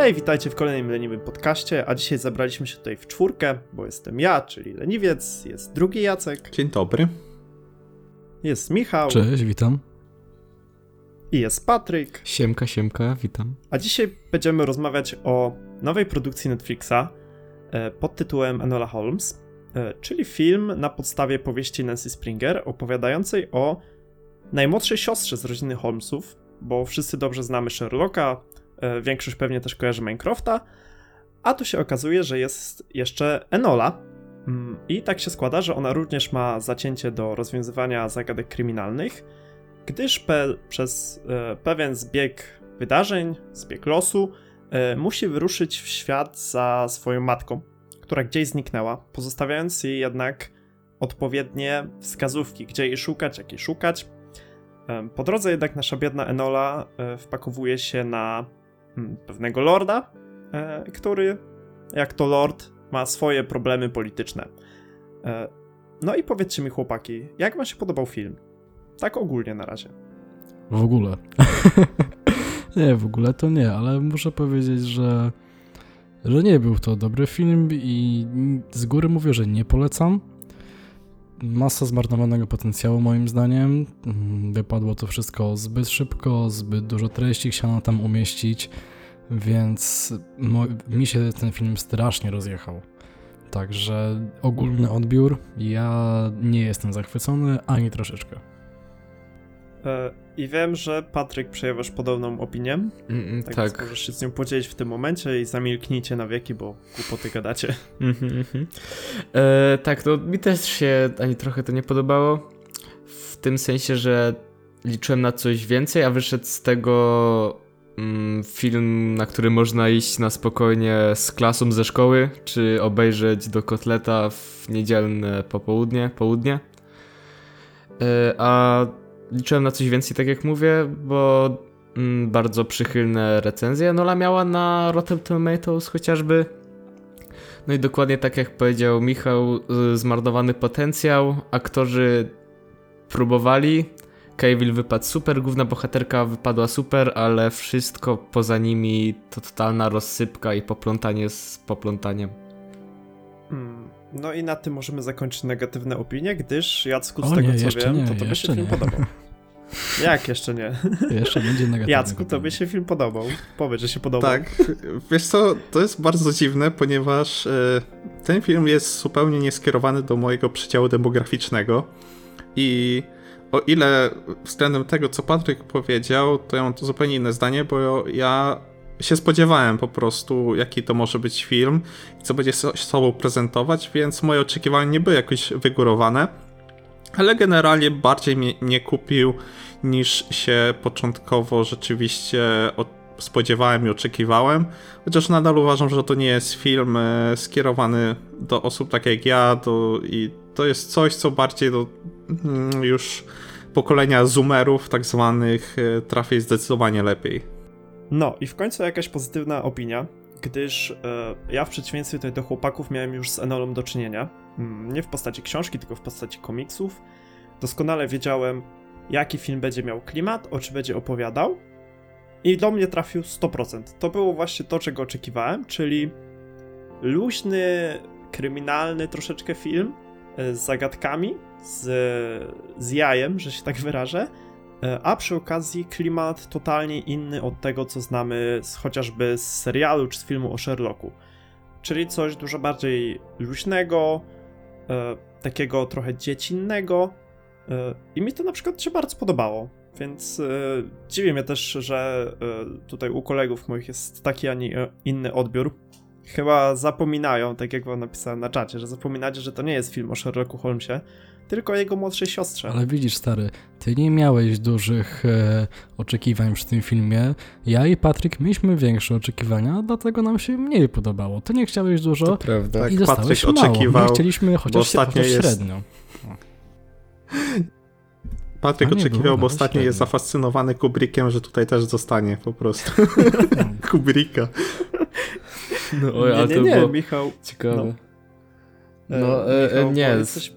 Hej, witajcie w kolejnym leniwym podcaście, a dzisiaj zabraliśmy się tutaj w czwórkę, bo jestem ja, czyli leniwiec, jest drugi Jacek, Dzień dobry. jest Michał Cześć, witam. i jest Patryk, Siemka, siemka, witam. a dzisiaj będziemy rozmawiać o nowej produkcji Netflixa e, pod tytułem Enola Holmes, e, czyli film na podstawie powieści Nancy Springer opowiadającej o najmłodszej siostrze z rodziny Holmesów, bo wszyscy dobrze znamy Sherlocka, większość pewnie też kojarzy Minecrafta, a tu się okazuje, że jest jeszcze Enola. Mm, I tak się składa, że ona również ma zacięcie do rozwiązywania zagadek kryminalnych, gdyż pe przez e, pewien zbieg wydarzeń, zbieg losu, e, musi wyruszyć w świat za swoją matką, która gdzieś zniknęła, pozostawiając jej jednak odpowiednie wskazówki, gdzie jej szukać, jak jej szukać. E, Po drodze jednak nasza biedna Enola e, wpakowuje się na pewnego lorda, e, który, jak to lord, ma swoje problemy polityczne. E, No i powiedzcie mi, chłopaki, jak wam się podobał film? Tak ogólnie na razie. W ogóle. nie, w ogóle to nie, ale muszę powiedzieć, że, że nie był to dobry film i z góry mówię, że nie polecam. Masa zmarnowanego potencjału moim zdaniem. Mm, Wypadło to wszystko zbyt szybko, zbyt dużo treści chciano tam umieścić, więc mi się ten film strasznie rozjechał. Także ogólny odbiór, ja nie jestem zachwycony ani troszeczkę. E, I wiem, że Patryk przejawiasz podobną opinię, Mm, tak, tak. możesz się z nią podzielić w tym momencie i zamilknijcie na wieki, bo głupoty gadacie. Mhm, mhm. E, tak, to mi też się ani trochę to nie podobało. W tym sensie, że liczyłem na coś więcej, a wyszedł z tego mm, film, na który można iść na spokojnie z klasą ze szkoły, czy obejrzeć do kotleta w niedzielne popołudnie, południe. E, a liczyłem na coś więcej, tak jak mówię, bo mm, bardzo przychylne recenzje Nola miała na Rotten Tomatoes chociażby. No i dokładnie tak jak powiedział Michał, zmarnowany potencjał. Aktorzy próbowali. Cavill wypadł super, główna bohaterka wypadła super, ale wszystko poza nimi to totalna rozsypka i poplątanie z poplątaniem. No i na tym możemy zakończyć negatywne opinie, gdyż Jacku, z O tego nie, co wiem, nie, to tobie się film nie. podobał. Jak jeszcze nie? Jeszcze będzie negatywny. Jacku, tobie się film podobał. Powiedz, że się podobał. Tak, wiesz co, to jest bardzo dziwne, ponieważ e, ten film jest zupełnie nieskierowany do mojego przedziału demograficznego i o ile względem tego, co Patryk powiedział, to ja mam to zupełnie inne zdanie, bo ja się spodziewałem po prostu, jaki to może być film i co będzie so- sobą prezentować, więc moje oczekiwania nie były jakoś wygórowane, ale generalnie bardziej mnie nie kupił niż się początkowo rzeczywiście od spodziewałem i oczekiwałem. Chociaż nadal uważam, że to nie jest film e, skierowany do osób tak jak ja, do, i to jest coś, co bardziej do mm, już pokolenia zoomerów, tak zwanych, e, trafi zdecydowanie lepiej. No i w końcu jakaś pozytywna opinia, gdyż e, ja w przeciwieństwie tutaj do chłopaków miałem już z Enolą do czynienia. Mm, nie w postaci książki, tylko w postaci komiksów. Doskonale wiedziałem, jaki film będzie miał klimat, o czym będzie opowiadał. I do mnie trafił 100%. To było właśnie to, czego oczekiwałem, czyli luźny, kryminalny troszeczkę film e, z zagadkami, z, z jajem, że się tak wyrażę. E, A przy okazji klimat totalnie inny od tego, co znamy z, chociażby z serialu czy z filmu o Sherlocku. Czyli coś dużo bardziej luźnego, e, takiego trochę dziecinnego. E, I mi to na przykład się bardzo podobało. Więc dziwi mnie też, że tutaj u kolegów moich jest taki, a nie inny odbiór. Chyba zapominają, tak jak wam napisałem na czacie, że zapominacie, że to nie jest film o Sherlocku Holmesie, tylko jego młodszej siostrze. Ale widzisz, stary, ty nie miałeś dużych e, oczekiwań przy tym filmie. Ja i Patryk mieliśmy większe oczekiwania, dlatego nam się mniej podobało. Ty nie chciałeś dużo prawda. Tak, i dostałeś Patryk mało. oczekiwał, My chcieliśmy chociaż, ostatnio chociaż jest- średnio. Patryk oczekiwał, było bo ostatnio jest zafascynowany Kubrickiem, że tutaj też zostanie po prostu. Kubricka. No, oj, nie, ale nie, to nie, było Michał. ciekawe. e, No, e, Michał, e, nie. powiedz coś-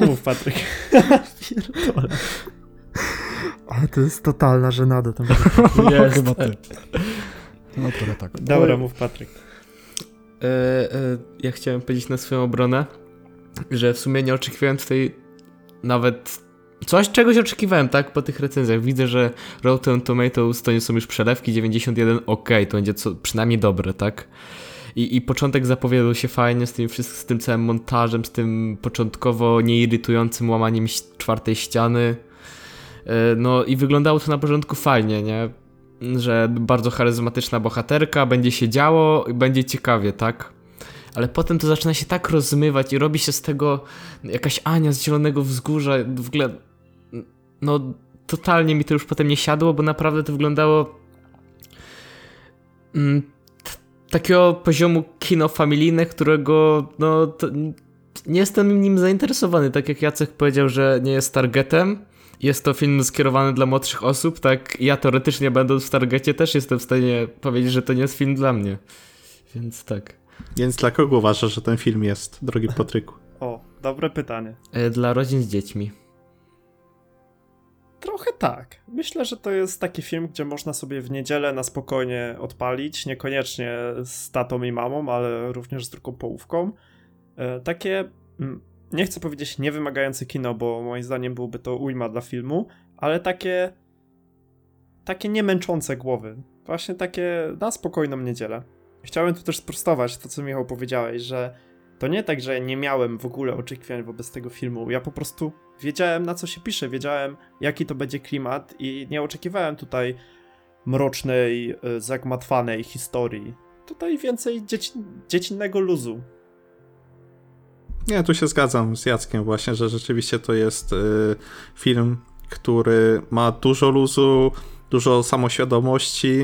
Mów, Patryk. Pierdolę. Ale to jest totalna żenada tam. Jest. Chyba ty. No trochę tak. Dobra, mów Patryk. E, e, ja chciałem powiedzieć na swoją obronę, że w sumie nie oczekiwałem tutaj nawet coś, czegoś oczekiwałem, tak, po tych recenzjach. Widzę, że Rotten Tomatoes to nie są już przelewki, 91, ok, to będzie co, przynajmniej dobre, tak. I, I początek zapowiadał się fajnie z tym, z tym całym montażem, z tym początkowo nieirytującym łamaniem czwartej ściany. E, No i wyglądało to na porządku fajnie, nie? Że bardzo charyzmatyczna bohaterka, będzie się działo i będzie ciekawie, tak? Ale potem to zaczyna się tak rozmywać i robi się z tego jakaś Ania z Zielonego Wzgórza. W ogóle, no totalnie mi to już potem nie siadło, bo naprawdę to wyglądało mm, takiego poziomu kino familijne, którego no to, nie jestem nim zainteresowany. Tak jak Jacek powiedział, że nie jest targetem. Jest to film skierowany dla młodszych osób, tak ja teoretycznie będąc w targecie też jestem w stanie powiedzieć, że to nie jest film dla mnie. Więc tak. Więc dla kogo uważasz, że ten film jest, drogi Patryku? O, dobre pytanie. E, Dla rodzin z dziećmi. Trochę tak. Myślę, że to jest taki film, gdzie można sobie w niedzielę na spokojnie odpalić, niekoniecznie z tatą i mamą, ale również z drugą połówką. E, Takie, mm, nie chcę powiedzieć niewymagające kino, bo moim zdaniem byłoby to ujma dla filmu, ale takie, takie niemęczące głowy. Właśnie takie na spokojną niedzielę. Chciałem tu też sprostować to, co Michał powiedziałeś, że to nie tak, że nie miałem w ogóle oczekiwań wobec tego filmu. Ja po prostu wiedziałem, na co się pisze, wiedziałem, jaki to będzie klimat i nie oczekiwałem tutaj mrocznej, y, zagmatwanej historii. Tutaj więcej dzieci, dziecinnego luzu. Nie, tu się zgadzam z Jackiem właśnie, że rzeczywiście to jest y, film, który ma dużo luzu, dużo samoświadomości.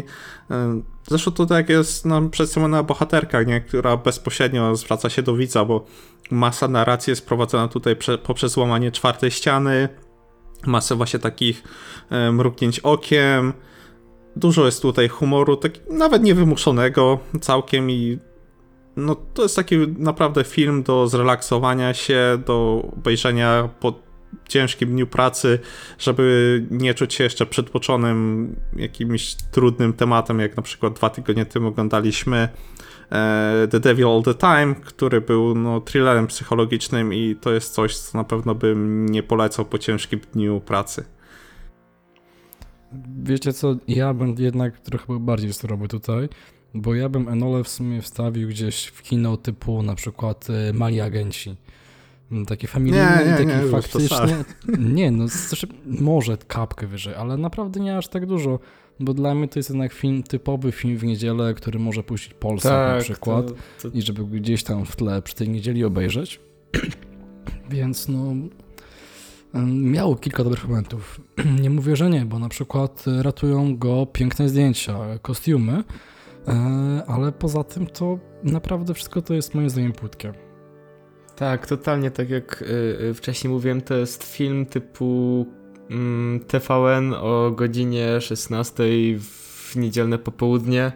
Y, zresztą to tak jest nam przedstawiona bohaterka, nie? która bezpośrednio zwraca się do widza, bo masa narracji jest prowadzona tutaj prze, poprzez łamanie czwartej ściany, masę właśnie takich y, mrugnięć okiem. Dużo jest tutaj humoru, tak nawet niewymuszonego całkiem i no to jest taki naprawdę film do zrelaksowania się, do obejrzenia po ciężkim dniu pracy, żeby nie czuć się jeszcze przytłoczonym jakimś trudnym tematem, jak na przykład dwa tygodnie temu oglądaliśmy e, The Devil All the Time, który był no, thrillerem psychologicznym i to jest coś, co na pewno bym nie polecał po ciężkim dniu pracy. Wiecie co, ja bym jednak trochę bardziej surowy tutaj, bo ja bym Enole w sumie wstawił gdzieś w kino typu na przykład y, Mali Agenci. Mm, Taki familijny Nie, nie, i taki nie, już faktycznie... Nie, no znaczy, może kapkę wyżej, ale naprawdę nie aż tak dużo, bo dla mnie to jest jednak film, typowy film w niedzielę, który może puścić Polsat Tak, na przykład To, to, i żeby gdzieś tam w tle przy tej niedzieli obejrzeć. Więc no. Miało kilka dobrych momentów. Nie mówię, że nie, bo na przykład ratują go piękne zdjęcia, kostiumy, e, ale poza tym to naprawdę wszystko to jest moim zdaniem płytkie. Tak, totalnie tak jak y, y, wcześniej mówiłem, to jest film typu mm, TVN o godzinie 16 w niedzielne popołudnie.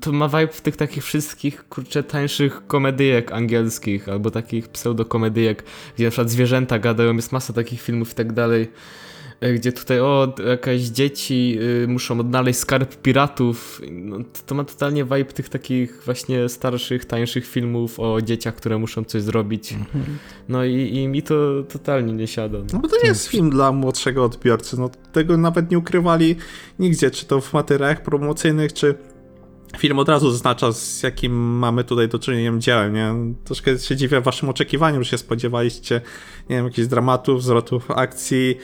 To ma vibe w tych takich wszystkich, kurczę, tańszych komedyjek angielskich, albo takich pseudokomedyjek, gdzie na przykład zwierzęta gadają, jest masa takich filmów i tak dalej. E, Gdzie tutaj, o, jakieś dzieci y, muszą odnaleźć skarb piratów. No, to- to ma totalnie vibe tych takich właśnie starszych, tańszych filmów o dzieciach, które muszą coś zrobić. No i, i mi to totalnie nie siada. No bo to nie jest film dla młodszego odbiorcy, no tego nawet nie ukrywali nigdzie, czy to w materiałach promocyjnych, czy film od razu zaznacza, z jakim mamy tutaj do czynienia dziełem, nie? Troszkę się dziwię waszym oczekiwaniom, że się spodziewaliście, nie wiem, jakichś dramatów, zwrotów akcji,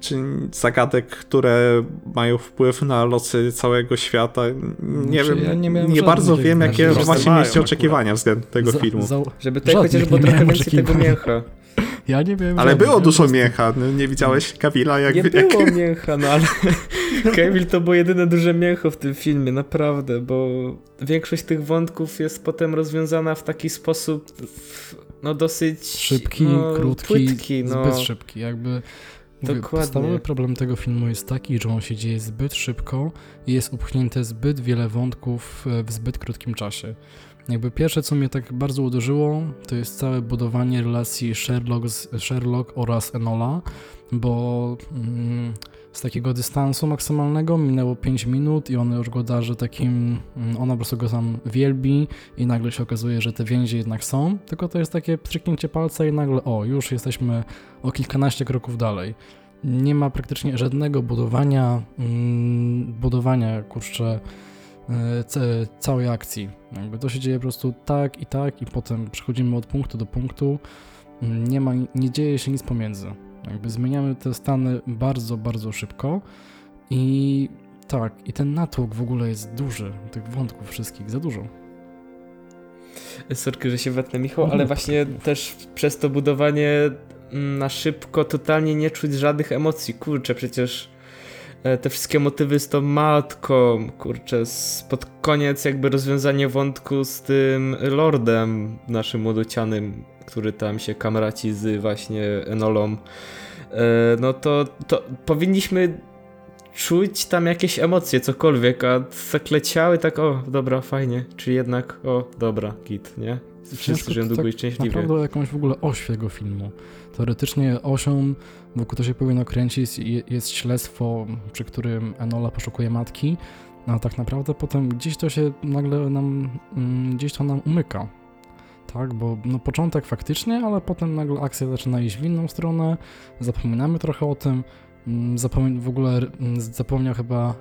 czy zagadek, które mają wpływ na losy całego świata. Nie Znaczy, wiem, ja nie nie, bardzo wiem, jakie właśnie mieliście oczekiwania względem tego Za- filmu. za- Żeby tutaj Żadnych chociaż było trochę więcej tego mięcha. Ja nie wiem. Ale było dużo prostu- mięcha, no, nie widziałeś Kavila jak... Nie jak... było mięcha, no ale Cavill to było jedyne duże mięcho w tym filmie, naprawdę, bo większość tych wątków jest potem rozwiązana w taki sposób, w- no dosyć... Szybki, no, krótki, płytki, no. zbyt szybki. Jakby mówię, Dokładnie. podstawowy problem tego filmu jest taki, że on się dzieje zbyt szybko i jest upchnięte zbyt wiele wątków e, w zbyt krótkim czasie. Jakby pierwsze, co mnie tak bardzo uderzyło, to jest całe budowanie relacji Sherlock, z, Sherlock oraz Enola, bo mm, z takiego dystansu maksymalnego, minęło 5 minut i on już go darzy takim, mm, ona po prostu go tam wielbi i nagle się okazuje, że te więzi jednak są, tylko to jest takie pstryknięcie palca i nagle o, już jesteśmy o kilkanaście kroków dalej. Nie ma praktycznie żadnego budowania, mm, budowania, kurczę, e, całej akcji. Jakby to się dzieje po prostu tak i tak i potem przechodzimy od punktu do punktu. Mm, Nie ma, nie dzieje się nic pomiędzy. Jakby zmieniamy te stany bardzo, bardzo szybko i tak, i ten natłok w ogóle jest duży, tych wątków wszystkich, za dużo. Sorki, że się wetnę, Michał, ale Mhm. właśnie też przez to budowanie mm, na szybko totalnie nie czuć żadnych emocji. Kurczę, przecież te wszystkie motywy z tą matką, kurczę, s- pod koniec jakby rozwiązanie wątku z tym lordem naszym młodocianym, który tam się kamraci z właśnie Enolą, e, no to, to powinniśmy czuć tam jakieś emocje, cokolwiek, a tak leciały tak, o, dobra, fajnie, czy jednak, o, dobra, git, nie? Wszyscy żyją tak długo i szczęśliwie. Naprawdę jakąś w ogóle oś tego filmu. Teoretycznie osią, wokół to się powinno kręcić, je- jest śledztwo, przy którym Enola poszukuje matki, a tak naprawdę potem gdzieś to się nagle nam, mm, gdzieś to nam umyka. Tak, bo no początek faktycznie, ale potem nagle akcja zaczyna iść w inną stronę, zapominamy trochę o tym, mm, zapomni- w ogóle mm, zapomniał chyba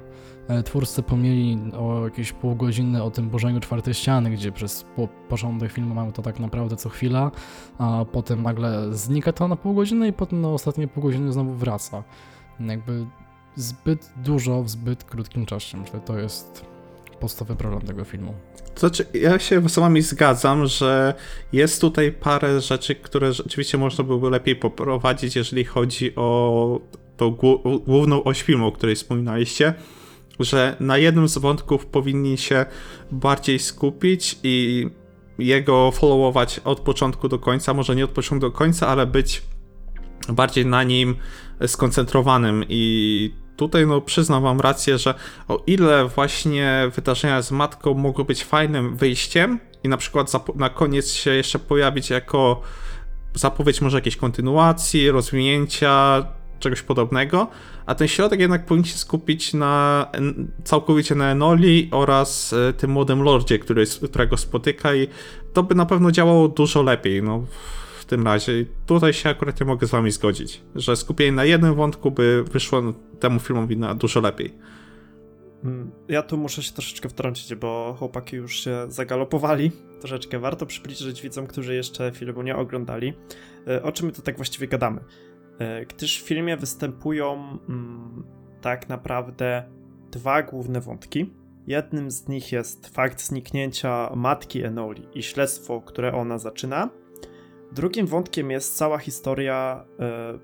twórcy pomyli o jakieś pół godziny o tym burzeniu czwartej ściany, gdzie przez po, początek filmu mamy to tak naprawdę co chwila, a potem nagle znika to na pół godziny i potem na ostatnie pół godziny znowu wraca. Jakby zbyt dużo w zbyt krótkim czasie. Myślę, to jest podstawowy problem tego filmu. Znaczy, ja się z wami zgadzam, że jest tutaj parę rzeczy, które rzeczywiście można byłoby lepiej poprowadzić, jeżeli chodzi o tą głó- główną oś filmu, o której wspominaliście, że na jednym z wątków powinni się bardziej skupić i jego followować od początku do końca, może nie od początku do końca, ale być bardziej na nim skoncentrowanym. I tutaj no przyznam wam rację, że o ile właśnie wydarzenia z matką mogły być fajnym wyjściem i na przykład na koniec się jeszcze pojawić jako zapowiedź może jakiejś kontynuacji, rozwinięcia, czegoś podobnego, a ten środek jednak powinien się skupić na całkowicie na Enoli oraz e, tym młodym lordzie, który, którego spotyka i to by na pewno działało dużo lepiej, no w tym razie. Tutaj się akurat nie mogę z wami zgodzić, że skupienie na jednym wątku by wyszło temu filmowi na dużo lepiej. Mm, Ja tu muszę się troszeczkę wtrącić, bo chłopaki już się zagalopowali. Troszeczkę warto przybliżyć widzom, którzy jeszcze filmu nie oglądali, e, o czym my tu tak właściwie gadamy. E, Gdyż w filmie występują mm, tak naprawdę dwa główne wątki. Jednym z nich jest fakt zniknięcia matki Enoli i śledztwo, które ona zaczyna. Drugim wątkiem jest cała historia e,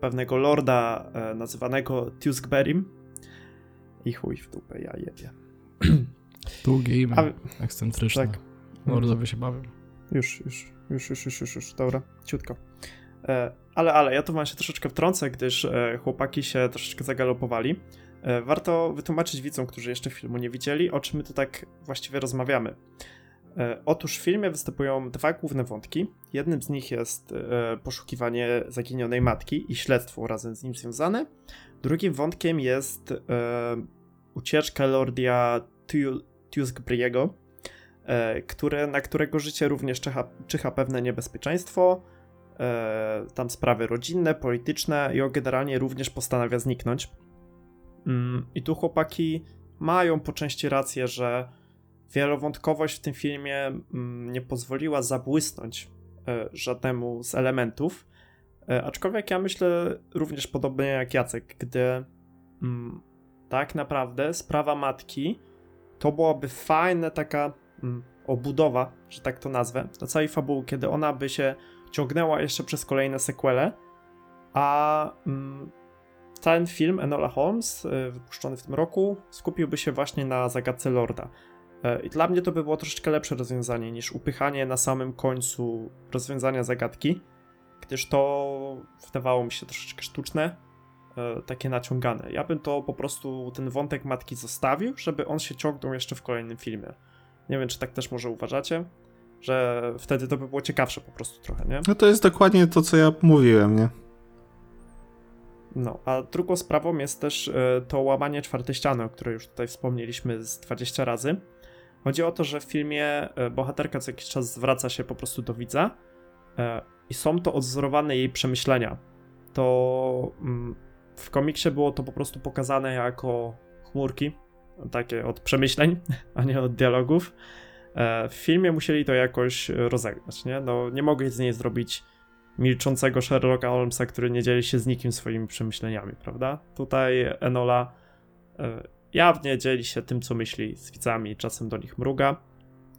pewnego lorda e, nazywanego Tewksbury'm, i chuj w dupę, ja jebie. Długie A, imię, ekscentryczne. tak. Mordowie się bawią. Już, już, już, już, już, już, już, dobra, ciutko. E, ale, ale, ja tu wam się troszeczkę wtrącę, gdyż e, chłopaki się troszeczkę zagalopowali. E, warto wytłumaczyć widzom, którzy jeszcze filmu nie widzieli, o czym my tu tak właściwie rozmawiamy. Otóż w filmie występują dwa główne wątki. Jednym z nich jest poszukiwanie zaginionej matki i śledztwo razem z nim związane. Drugim wątkiem jest ucieczka Lordia Tu- Tewksbury'ego, e, które, na którego życie również czyha, czyha pewne niebezpieczeństwo, tam sprawy rodzinne, polityczne i on generalnie również postanawia zniknąć. Mm, I tu chłopaki mają po części rację, że wielowątkowość w tym filmie mm, nie pozwoliła zabłysnąć e, żadnemu z elementów, e, aczkolwiek ja myślę również podobnie jak Jacek, gdy mm, tak naprawdę sprawa matki to byłaby fajna taka obudowa, że tak to nazwę, do całej fabuły, kiedy ona by się ciągnęła jeszcze przez kolejne sequele, a mm, ten film Enola Holmes, y, wypuszczony w tym roku, skupiłby się właśnie na zagadce Lorda. E, I dla mnie to by było troszeczkę lepsze rozwiązanie niż upychanie na samym końcu rozwiązania zagadki, gdyż to wydawało mi się troszeczkę sztuczne, e, takie naciągane. Ja bym to po prostu, ten wątek matki zostawił, żeby on się ciągnął jeszcze w kolejnym filmie. Nie wiem, czy tak też może uważacie, że wtedy to by było ciekawsze po prostu trochę, nie? No to jest dokładnie to, co ja mówiłem, nie? No, a drugą sprawą jest też e, to łamanie czwartej ściany, o której już tutaj wspomnieliśmy z 20 razy. Chodzi o to, że w filmie e, bohaterka co jakiś czas zwraca się po prostu do widza e, i są to odzorowane jej przemyślenia. To mm, w komiksie było to po prostu pokazane jako chmurki, takie od przemyśleń, a nie od dialogów. W filmie musieli to jakoś rozegrać, nie? No, nie mogli z niej zrobić milczącego Sherlocka Holmesa, który nie dzieli się z nikim swoimi przemyśleniami, prawda? Tutaj Enola e, jawnie dzieli się tym, co myśli z widzami, czasem do nich mruga.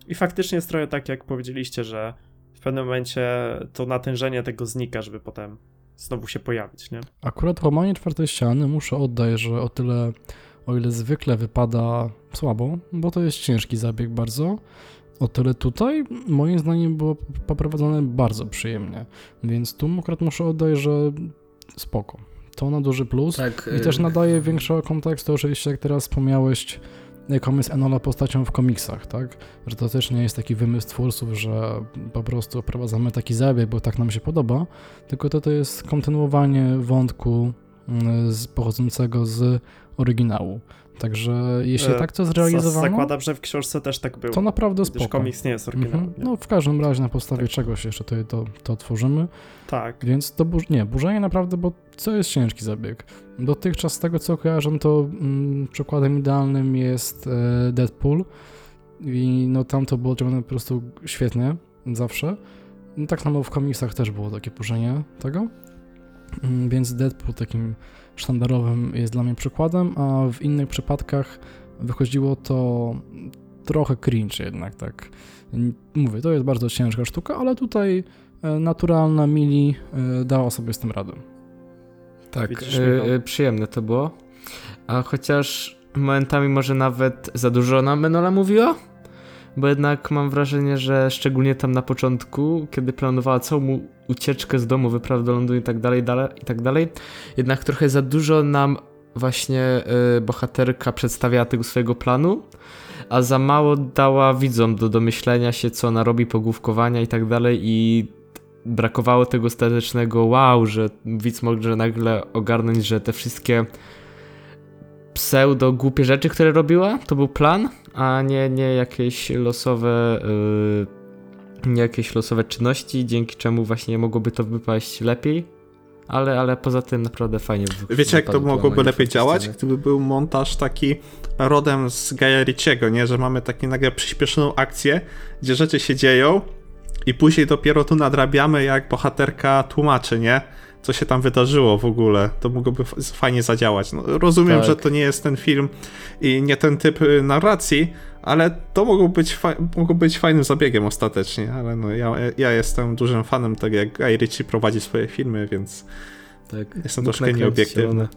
I faktycznie jest trochę tak, jak powiedzieliście, że w pewnym momencie to natężenie tego znika, żeby potem znowu się pojawić, nie? Akurat łamanie czwartej ściany muszę oddać, że o tyle, o ile zwykle wypada słabo, bo to jest ciężki zabieg bardzo, o tyle tutaj moim zdaniem było poprowadzone bardzo przyjemnie, więc tu akurat muszę oddać, że spoko. To na duży plus tak, i też y- nadaje większego kontekstu, oczywiście jak teraz wspomniałeś, jaką jest Enola postacią w komiksach, tak? Że to też nie jest taki wymysł twórców, że po prostu prowadzamy taki zabieg, bo tak nam się podoba, tylko to, to jest kontynuowanie wątku z, pochodzącego z oryginału. Także jeśli e, tak to zrealizowano... Zakładam, że w książce też tak było. To naprawdę spoko. komiks nie jest oryginalny. Mhm. No w każdym razie na podstawie tak. czegoś jeszcze to, to, to tworzymy. Tak. Więc to bur... nie, burzenie naprawdę, bo co jest ciężki zabieg. Dotychczas z tego co kojarzę, to mm, przykładem idealnym jest e, Deadpool i no tam to było zrobione po prostu świetnie, zawsze. No, tak samo w komiksach też było takie burzenie tego. Mm, więc Deadpool takim sztandarowym jest dla mnie przykładem, a w innych przypadkach wychodziło to trochę cringe jednak, tak. Mówię, to jest bardzo ciężka sztuka, ale tutaj e, naturalna Mili e, dała sobie z tym radę. Tak, Widzisz, yy, przyjemne to było. A chociaż momentami może nawet za dużo nam Enola mówiła, bo jednak mam wrażenie, że szczególnie tam na początku, kiedy planowała całą ucieczkę z domu, wyprawę do Londynu i tak dalej, i tak dalej, jednak trochę za dużo nam właśnie y, bohaterka przedstawiała tego swojego planu, a za mało dała widzom do domyślenia się, co ona robi, pogłówkowania i tak dalej i brakowało tego ostatecznego wow, że widz może nagle ogarnąć, że te wszystkie pseudo głupie rzeczy, które robiła, to był plan, a nie, nie jakieś losowe yy, nie jakieś losowe czynności, dzięki czemu właśnie mogłoby to wypaść lepiej. Ale, ale poza tym naprawdę fajnie. Wiecie, jak to mogłoby lepiej działać? Gdyby był montaż taki rodem z Gaia Ricciego, nie? Że mamy taki nagle przyspieszoną akcję, gdzie rzeczy się dzieją i później dopiero tu nadrabiamy, jak bohaterka tłumaczy, nie? Co się tam wydarzyło w ogóle. To mogłoby fajnie zadziałać. No, rozumiem, tak. że to nie jest ten film i nie ten typ y, narracji, ale to mogło być, mogło być fajnym zabiegiem ostatecznie, ale no, ja, ja jestem dużym fanem tego, jak Guy Ritchie prowadzi swoje filmy, więc tak. jestem troszkę nieobiektywny.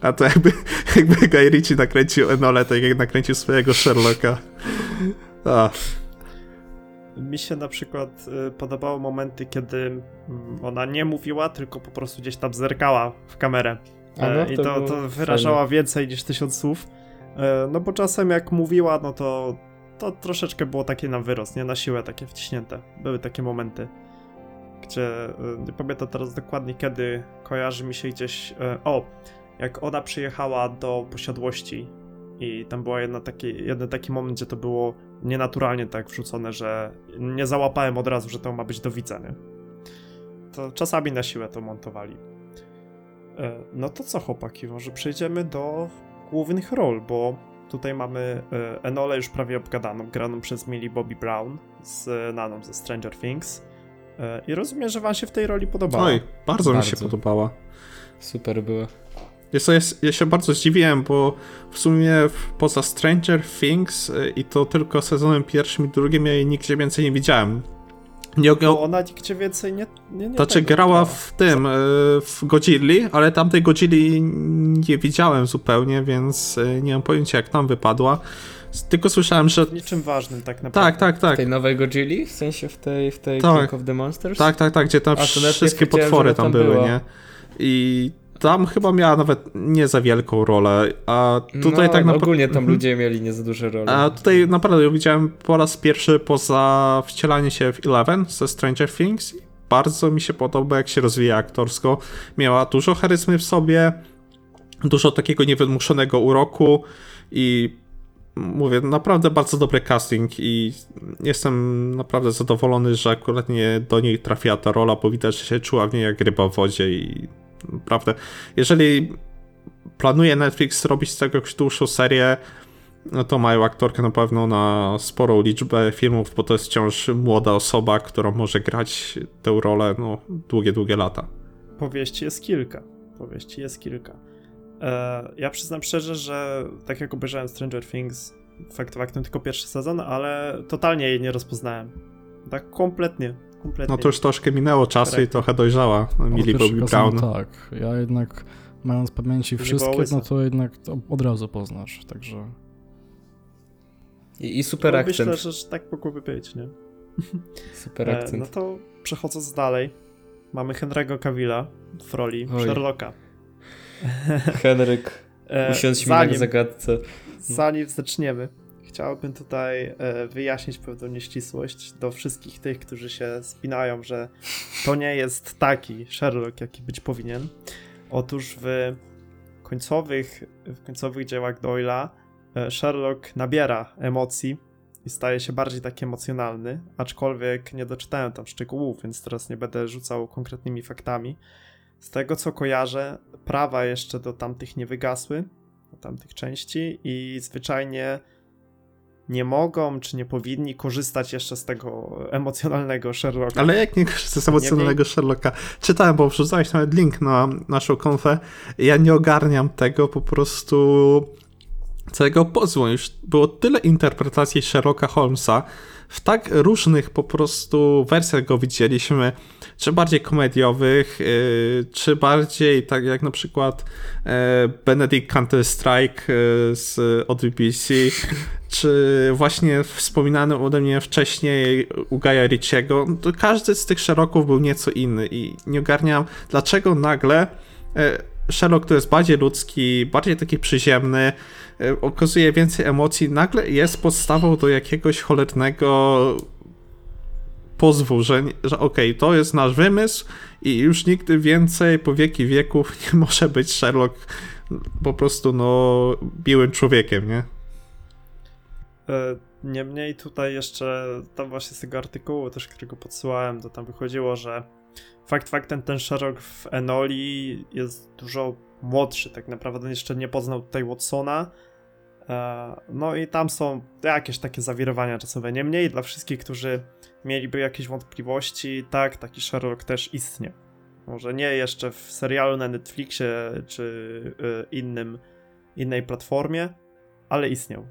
A to jakby, jakby Guy Ritchie nakręcił Enole, tak jak nakręcił swojego Sherlocka. A. Mi się na przykład y, podobały momenty, kiedy mm, ona nie mówiła, tylko po prostu gdzieś tam zerkała w kamerę. No, e, I to, to wyrażała fajnie. więcej niż tysiąc słów. E, no bo czasem jak mówiła, no to, to troszeczkę było takie na wyrost, nie na siłę takie wciśnięte. Były takie momenty, gdzie y, nie pamiętam teraz dokładnie kiedy, kojarzy mi się gdzieś. E, o, jak ona przyjechała do posiadłości i tam był jedna taki, jeden taki moment, gdzie to było nienaturalnie tak wrzucone, że nie załapałem od razu, że to ma być do widzenia. To czasami na siłę to montowali. E, no to co, chłopaki, może przejdziemy do głównych ról, bo tutaj mamy e, Enolę już prawie obgadaną, graną przez Millie Bobby Brown z Naną ze Stranger Things. E, I rozumiem, że wam się w tej roli podobała. Oj, bardzo, bardzo. mi się podobała. Super była. Jest, jest, ja się bardzo zdziwiłem, bo w sumie poza Stranger Things y, i to tylko sezonem pierwszym i drugim ja jej nigdzie więcej nie widziałem. Nie, bo ona nigdzie więcej nie. nie, nie znaczy, grała w tym, y, w Godzilli, ale tamtej Godzilli nie widziałem zupełnie, więc y, nie mam pojęcia, jak tam wypadła. Tylko słyszałem, że. Niczym ważnym, tak naprawdę. Tak, tak, tak. W tej nowej Godzilli? W sensie w tej, w tej tak. King of the Monsters? Tak, tak, tak, gdzie tam wszystkie potwory tam, tam były, nie? I tam chyba miała nawet nie za wielką rolę, a tutaj no, tak naprawdę... ogólnie tam mhm. ludzie mieli nie za duże role. A tutaj naprawdę ją widziałem po raz pierwszy poza wcielaniem się w Eleven ze Stranger Things. bardzo mi się podoba, jak się rozwija aktorsko. Miała dużo charyzmy w sobie, dużo takiego niewymuszonego uroku i mówię, naprawdę bardzo dobry casting i jestem naprawdę zadowolony, że akurat nie do niej trafiła ta rola, bo widać, że się czuła w niej jak ryba w wodzie i naprawdę, jeżeli planuje Netflix robić z tego dłuższą serię, no to mają aktorkę na pewno na sporą liczbę filmów, bo to jest wciąż młoda osoba, która może grać tę rolę no, długie, długie lata. Powieści jest kilka. Powieści jest kilka. E, ja przyznam szczerze, że tak jak obejrzałem Stranger Things, fakt faktem tylko pierwszy sezon, ale totalnie jej nie rozpoznałem. Tak kompletnie, kompletnie. No to już troszkę minęło czasu i trochę dojrzała Millie Bobby Brown. Tak, ja jednak mając w pamięci wszystkie, no to jednak to od razu poznasz, także... I, i super no, akcent. Myślę, że tak mogłoby być, nie? Super akcent. E, no to przechodząc dalej, mamy Henry'ego Cavilla w roli Oj. Sherlocka. Henryk, e, usiądź mi na zagadce. Zanim zaczniemy, chciałbym tutaj e, wyjaśnić pewną nieścisłość do wszystkich tych, którzy się spinają, że to nie jest taki Sherlock, jaki być powinien. Otóż w końcowych, w końcowych dziełach Doyle'a e, Sherlock nabiera emocji i staje się bardziej taki emocjonalny, aczkolwiek nie doczytałem tam szczegółów, więc teraz nie będę rzucał konkretnymi faktami. Z tego co kojarzę, prawa jeszcze do tamtych nie wygasły, do tamtych części i zwyczajnie nie mogą, czy nie powinni korzystać jeszcze z tego emocjonalnego Sherlocka. Ale jak nie korzystać z emocjonalnego Sherlocka? Czytałem, bo wrzucałeś nawet link na naszą konfę. Ja nie ogarniam tego po prostu całego pozwu. Już było tyle interpretacji Sherlocka Holmesa, w tak różnych po prostu wersjach go widzieliśmy, czy bardziej komediowych, yy, czy bardziej tak jak na przykład yy, Benedict Counter-Strike yy, z, od BBC, czy właśnie wspominany ode mnie wcześniej u Gaja Ritchiego, to każdy z tych szeroków był nieco inny i nie ogarniam, dlaczego nagle yy, Sherlock, który jest bardziej ludzki, bardziej taki przyziemny, e, okazuje więcej emocji, nagle jest podstawą do jakiegoś cholernego pozwu, że, że okej, okay, to jest nasz wymysł i już nigdy więcej po wieki wieków nie może być Sherlock po prostu no biłym człowiekiem, nie? E, niemniej tutaj jeszcze tam właśnie z tego artykułu też, którego podsyłałem, to tam wychodziło, że fakt faktem ten Sherlock w Enoli jest dużo młodszy, tak naprawdę jeszcze nie poznał tutaj Watsona. E, no i tam są jakieś takie zawirowania czasowe. Niemniej dla wszystkich, którzy mieliby jakieś wątpliwości, tak, taki Sherlock też istnieje. Może nie jeszcze w serialu na Netflixie czy e, innym, innej platformie, ale istniał.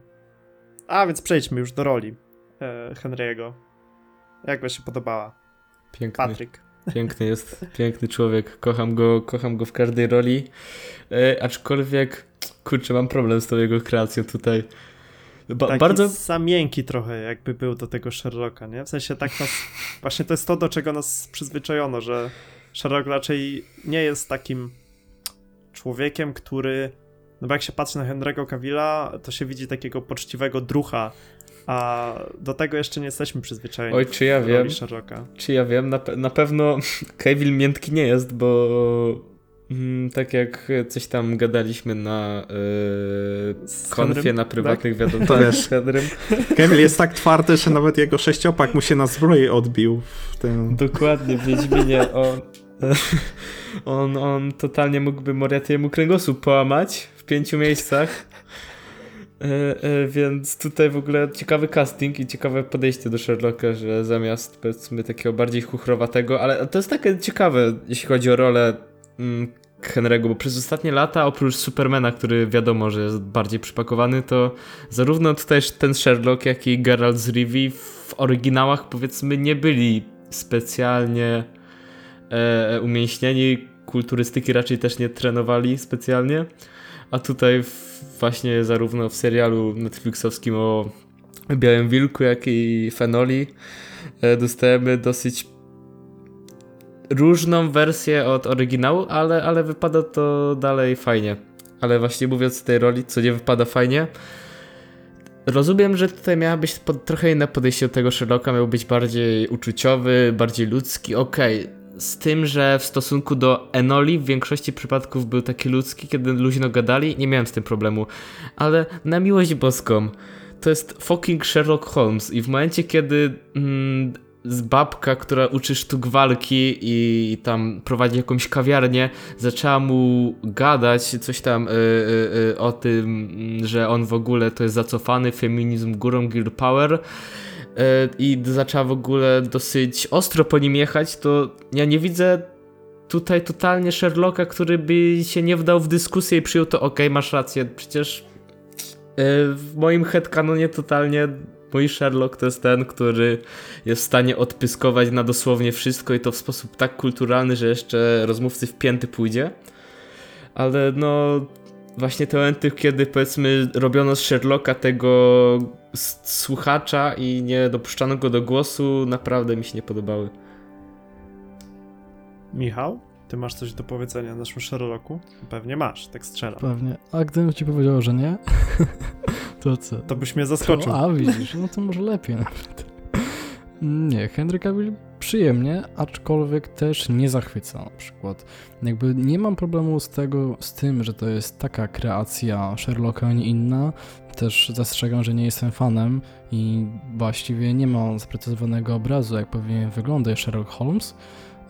A więc przejdźmy już do roli e, Henry'ego. Jak wam się podobała? Piękny. Patryk. Piękny jest, piękny człowiek. Kocham go, kocham go w każdej roli. E, aczkolwiek, kurczę, mam problem z tą jego kreacją tutaj. Ba Taki bardzo za miękki trochę jakby był do tego Sherlocka, nie? W sensie tak nas, właśnie to jest to, do czego nas przyzwyczajono, że Sherlock raczej nie jest takim człowiekiem, który no bo jak się patrzy na Henry'ego Cavilla, to się widzi takiego poczciwego drucha, a do tego jeszcze nie jesteśmy przyzwyczajeni. Oj, czy ja wiem. Sherlocka. Czy ja wiem, na, pe na pewno Cavill miętki nie jest, bo mm, tak jak coś tam gadaliśmy na yy, konfie, na prywatnych tak? wiadomościach z Henrym. Cavill jest tak twardy, że nawet jego sześciopak mu się na zbroi odbił. W tym... Dokładnie, w Wiedźminie on, on, on totalnie mógłby Moriarty'emu kręgosłup połamać w pięciu miejscach. E, e, więc tutaj w ogóle ciekawy casting i ciekawe podejście do Sherlocka, że zamiast powiedzmy takiego bardziej chuchrowatego, ale to jest takie ciekawe, jeśli chodzi o rolę mm, Henry'ego, bo przez ostatnie lata, oprócz Supermana, który wiadomo, że jest bardziej przypakowany, to zarówno tutaj ten Sherlock, jak i Geralt z Rivii w oryginałach powiedzmy nie byli specjalnie e, umięśnieni, kulturystyki raczej też nie trenowali specjalnie, a tutaj właśnie zarówno w serialu Netflixowskim o Białym Wilku, jak i Fenoli e, dostajemy dosyć różną wersję od oryginału, ale, ale wypada to dalej fajnie. Ale właśnie mówiąc o tej roli, co nie wypada fajnie, rozumiem, że tutaj miała być pod, trochę inne podejście do tego Sherlocka, miał być bardziej uczuciowy, bardziej ludzki, okej. Okay. Z tym, że w stosunku do Enoli w większości przypadków był taki ludzki, kiedy luźno gadali, nie miałem z tym problemu. Ale na miłość boską, to jest fucking Sherlock Holmes. I w momencie, kiedy mm, z babka, która uczy sztuk walki i tam prowadzi jakąś kawiarnię, zaczęła mu gadać coś tam y, y, y, o tym, że on w ogóle to jest zacofany feminizm górą Girl Power i zaczęła w ogóle dosyć ostro po nim jechać, to ja nie widzę tutaj totalnie Sherlocka, który by się nie wdał w dyskusję i przyjął to, ok, masz rację, przecież w moim headcanonie totalnie Mój Sherlock to jest ten, który jest w stanie odpyskować na dosłownie wszystko i to w sposób tak kulturalny, że jeszcze rozmówcy w pięty pójdzie. Ale no, właśnie te momenty, kiedy powiedzmy robiono z Sherlocka tego słuchacza i nie dopuszczano go do głosu, naprawdę mi się nie podobały. Michał? Ty masz coś do powiedzenia naszym Sherlocku? Pewnie masz, tak strzelam. Pewnie. A gdybym ci powiedział, że nie, to co? To byś mnie zaskoczył. To, a widzisz, no to może lepiej nawet. Nie, Henry Cavill przyjemnie, aczkolwiek też nie zachwyca na przykład. Jakby nie mam problemu z tego, z tym, że to jest taka kreacja Sherlocka, a nie inna. Też zastrzegam, że nie jestem fanem i właściwie nie mam sprecyzowanego obrazu, jak powinien wyglądać Sherlock Holmes.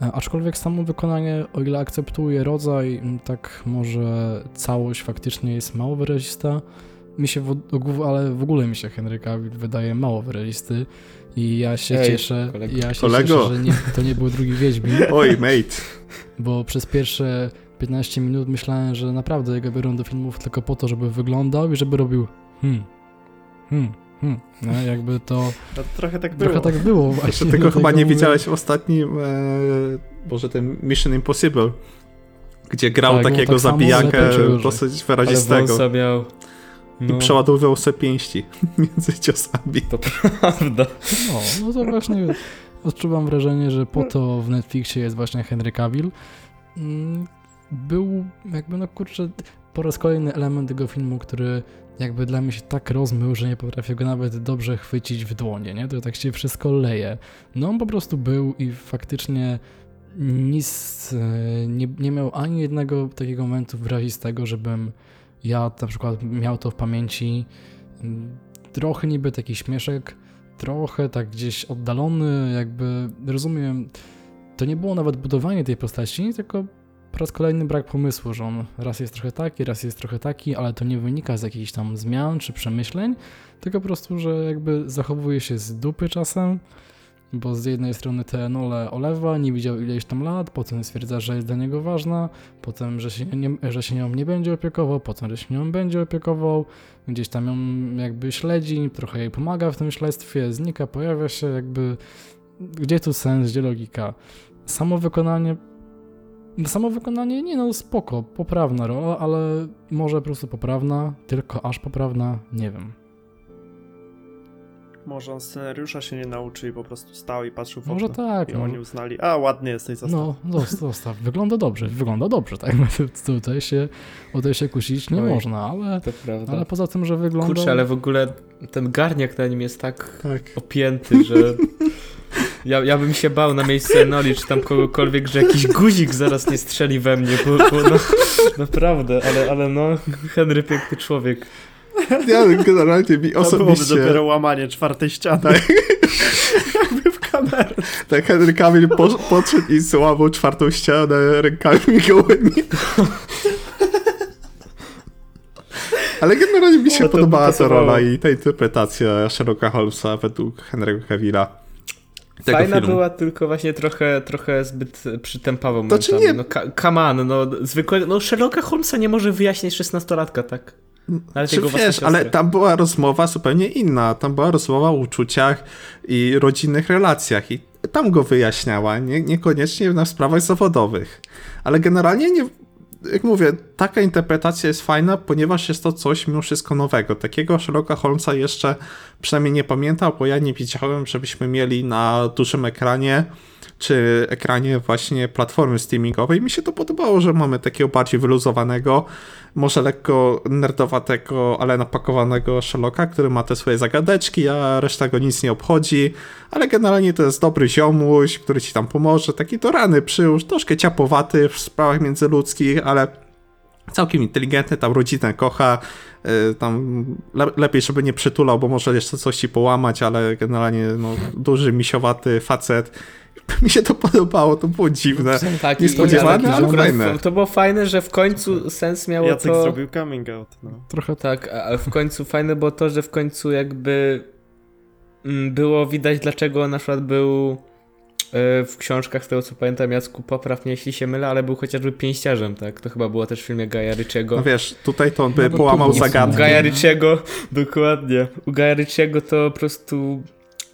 E, aczkolwiek samo wykonanie, o ile akceptuję rodzaj, tak może całość faktycznie jest mało wyrazista. Mi się, w, ale w ogóle mi się Henry Cavill wydaje mało wyrazisty i ja się Ej, cieszę, kolego. ja się Kolego. cieszę, że nie, to nie był drugi Wiedźmin. Oj, mate. Bo przez pierwsze 15 minut myślałem, że naprawdę jego biorą do filmów tylko po to, żeby wyglądał i żeby robił hmm, hmm, Hmm, no jakby to... No, trochę tak było. Trochę tak było właśnie. Jeszcze tego chyba nie mówię... widziałeś w ostatnim, e, może ten Mission Impossible, gdzie grał tak, takiego tak zabijakę dosyć wyrazistego. Ale miał... No. I przeładowywał sobie pięści między ciosami. To prawda. No, no to właśnie odczuwam wrażenie, że po to w Netflixie jest właśnie Henry Cavill. Mm, był jakby, no kurczę, po raz kolejny element tego filmu, który jakby dla mnie się tak rozmył, że nie potrafię go nawet dobrze chwycić w dłonie, nie? To tak się wszystko leje. No on po prostu był i faktycznie nic, e, nie, nie miał ani jednego takiego momentu wyrazistego, żebym ja na przykład miał to w pamięci. Trochę niby taki śmieszek, trochę tak gdzieś oddalony, jakby rozumiem, to nie było nawet budowanie tej postaci, tylko po raz kolejny brak pomysłu, że on raz jest trochę taki, raz jest trochę taki, ale to nie wynika z jakichś tam zmian czy przemyśleń, tylko po prostu, że jakby zachowuje się z dupy czasem, bo z jednej strony te Enole olewa, nie widział ileś tam lat, potem stwierdza, że jest dla niego ważna, potem, że się, nie, że się nią nie będzie opiekował, potem, że się nią będzie opiekował, gdzieś tam ją jakby śledzi, trochę jej pomaga w tym śledztwie, znika, pojawia się jakby, gdzie tu sens, gdzie logika. Samo wykonanie Samo wykonanie, nie no, spoko, poprawna rola, ale może po prostu poprawna, tylko aż poprawna, nie wiem. Może on scenariusza się nie nauczy i po prostu stał i patrzył w Może tak. I no. oni uznali, a ładnie jesteś, zostaw. No, zostaw. Wygląda dobrze, wygląda dobrze, tak? Tutaj się, tutaj się kusić nie Oj, można, ale, ale poza tym, że wygląda... Kurczę, ale w ogóle ten garniak na nim jest tak, tak. opięty, że... Ja, ja bym się bał na miejscu Enoli, czy tam kogokolwiek, że jakiś guzik zaraz nie strzeli we mnie, bo, bo no, naprawdę, ale, ale no, Henry piękny człowiek. Ja generalnie mi osobiście... To dopiero łamanie czwartej ściany. Tak. Jakby w kamerę. Tak, Henry Cavill po, podszedł i złamał czwartą ścianę rękami gołymi. Ale generalnie mi się podobała ta rola i ta interpretacja Sherlocka Holmesa według Henry'ego Cavilla. Fajna filmu. była, tylko właśnie trochę, trochę zbyt przytępawa momentami. To czy nie... No, come on, no zwykle, no Sherlocka Holmesa nie może wyjaśnić 16-latka, tak? Ale czy wiesz, ale tam była rozmowa zupełnie inna. Tam była rozmowa o uczuciach i rodzinnych relacjach i tam go wyjaśniała, nie, niekoniecznie na sprawach zawodowych. Ale generalnie nie, jak mówię, taka interpretacja jest fajna, ponieważ jest to coś mimo wszystko nowego. Takiego Sherlocka Holmesa jeszcze przynajmniej nie pamiętam, bo ja nie widziałem, żebyśmy mieli na dużym ekranie czy ekranie właśnie platformy streamingowej. Mi się to podobało, że mamy takiego bardziej wyluzowanego, może lekko nerdowatego, ale napakowanego Sherlocka, który ma te swoje zagadeczki, a reszta go nic nie obchodzi, ale generalnie to jest dobry ziomuś, który ci tam pomoże, taki do rany przyłóż, troszkę ciapowaty w sprawach międzyludzkich, ale całkiem inteligentny, tam rodzinę kocha, y, tam le lepiej, żeby nie przytulał, bo może jeszcze coś ci połamać, ale generalnie no, duży, misiowaty facet. Mi się to podobało, to było dziwne. Tak, Niespodziewane, ale akurat fajne. To było fajne, że w końcu sens miało Jacek to... zrobił coming out, no. Trochę Tak, a- ale w końcu fajne było to, że w końcu jakby mm, było widać, dlaczego na przykład był e, w książkach, z tego co pamiętam, Jacku, popraw mnie jeśli się mylę, ale był chociażby pięściarzem, tak? To chyba było też w filmie Gaja Ricciego. No wiesz, tutaj to on by No połamał tu było U zagadkę. Gaja Ricciego, dokładnie. U Gaja Ricciego to po prostu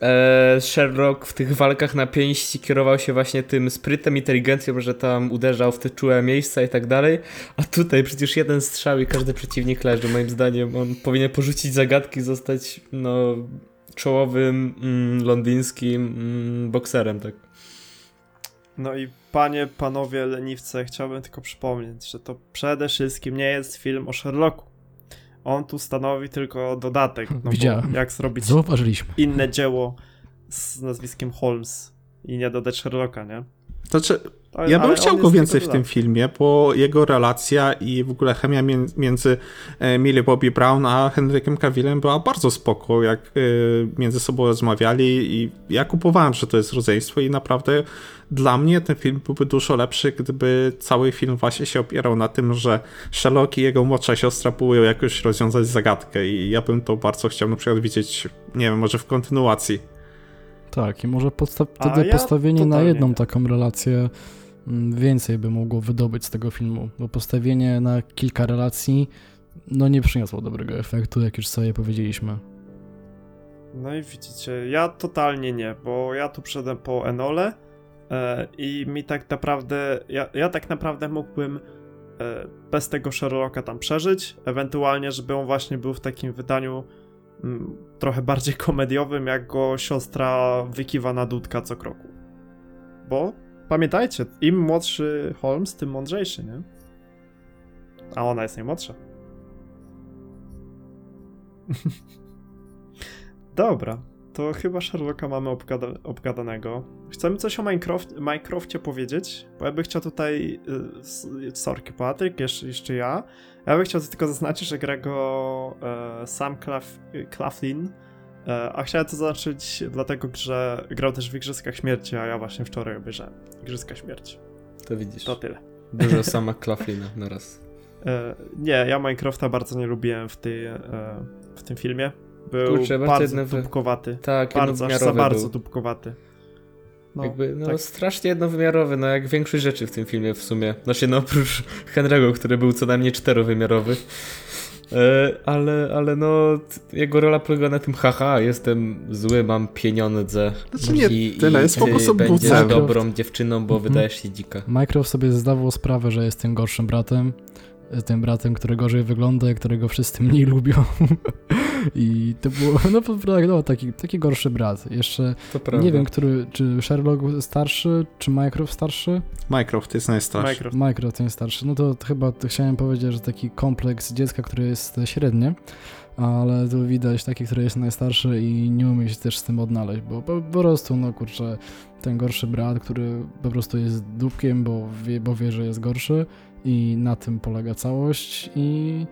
e, Sherlock w tych walkach na pięści kierował się właśnie tym sprytem, inteligencją, że tam uderzał w te czułe miejsca i tak dalej. A tutaj przecież jeden strzał i każdy przeciwnik leży. Moim zdaniem on powinien porzucić zagadki, zostać no czołowym mm, londyńskim mm, bokserem, tak. No i panie, panowie leniwce, chciałbym tylko przypomnieć, że to przede wszystkim nie jest film o Sherlocku. On tu stanowi tylko dodatek. No Widziałem. Jak zrobić zauważyliśmy. inne dzieło z nazwiskiem Holmes i nie dodać Sherlocka, nie? Znaczy, ja bym chciał go więcej w tym filmie, bo jego relacja i w ogóle chemia mię- między e, Millie Bobby Brown a Henrykiem Cavillem była bardzo spoko, jak e, między sobą rozmawiali i ja kupowałem, że to jest rodzeństwo i naprawdę dla mnie ten film byłby dużo lepszy, gdyby cały film właśnie się opierał na tym, że Sherlock i jego młodsza siostra próbują jakoś rozwiązać zagadkę i ja bym to bardzo chciał na przykład widzieć, nie wiem, może w kontynuacji. Tak, i może podsta- wtedy ja postawienie na jedną nie. taką relację mm, więcej by mogło wydobyć z tego filmu, bo postawienie na kilka relacji no nie przyniosło dobrego efektu, jak już sobie powiedzieliśmy. No i widzicie, ja totalnie nie, bo ja tu przyszedłem po Enole i mi tak naprawdę, ja, ja tak naprawdę mógłbym e, bez tego Sherlocka tam przeżyć, ewentualnie, żeby on właśnie był w takim wydaniu mm, trochę bardziej komediowym, jak go siostra wykiwa na dudka co kroku. Bo pamiętajcie, im młodszy Holmes, tym mądrzejszy, nie? A ona jest najmłodsza. Dobra, to chyba Sherlocka mamy obgada obgadanego. Chcemy coś o Minecraft Minecrafcie powiedzieć? Bo ja bym chciał tutaj. y, Sorki, Patryk, jeszcze, jeszcze ja. Ja bym chciał tylko zaznaczyć, że gra go e, Sam Claf Claflin. E, a chciałem to zaznaczyć dlatego, że grał też w Igrzyskach Śmierci, a ja właśnie wczoraj obejrzałem Igrzyska Śmierci. To widzisz. To tyle. Dużo sama Claflina na raz. E, nie, ja Minecrafta bardzo nie lubiłem w, tej, w tym filmie. Był Kurczę, bardzo bardzo dupkowaty. Tak, Bardzo, aż za bardzo był. dupkowaty. No, Jakby, no tak. strasznie jednowymiarowy, no jak większość rzeczy w tym filmie w sumie. Znaczy no oprócz Henry'ego, który był co najmniej czterowymiarowy. E, ale, ale no jego rola polega na tym haha, jestem zły, mam pieniądze. Znaczy nie i, tyle, i jest po prostu będziesz bucem. dobrą dziewczyną, bo Mhm. wydajesz się dzika. Minecraft sobie zdawał sprawę, że jest tym gorszym bratem, y, tym bratem, który gorzej wygląda i którego wszyscy mniej lubią. I to było, no po prostu no, taki, taki gorszy brat. Jeszcze nie wiem, który, czy Sherlock starszy, czy Minecraft starszy? Minecraft jest najstarszy. Minecraft. Minecraft jest starszy. No to chyba to chciałem powiedzieć, że taki kompleks dziecka, który jest średnie, ale tu widać taki, który jest najstarszy i nie umie się też z tym odnaleźć, bo po, po prostu, no kurczę, ten gorszy brat, który po prostu jest dupkiem, bo wie, bo wie, że jest gorszy i na tym polega całość i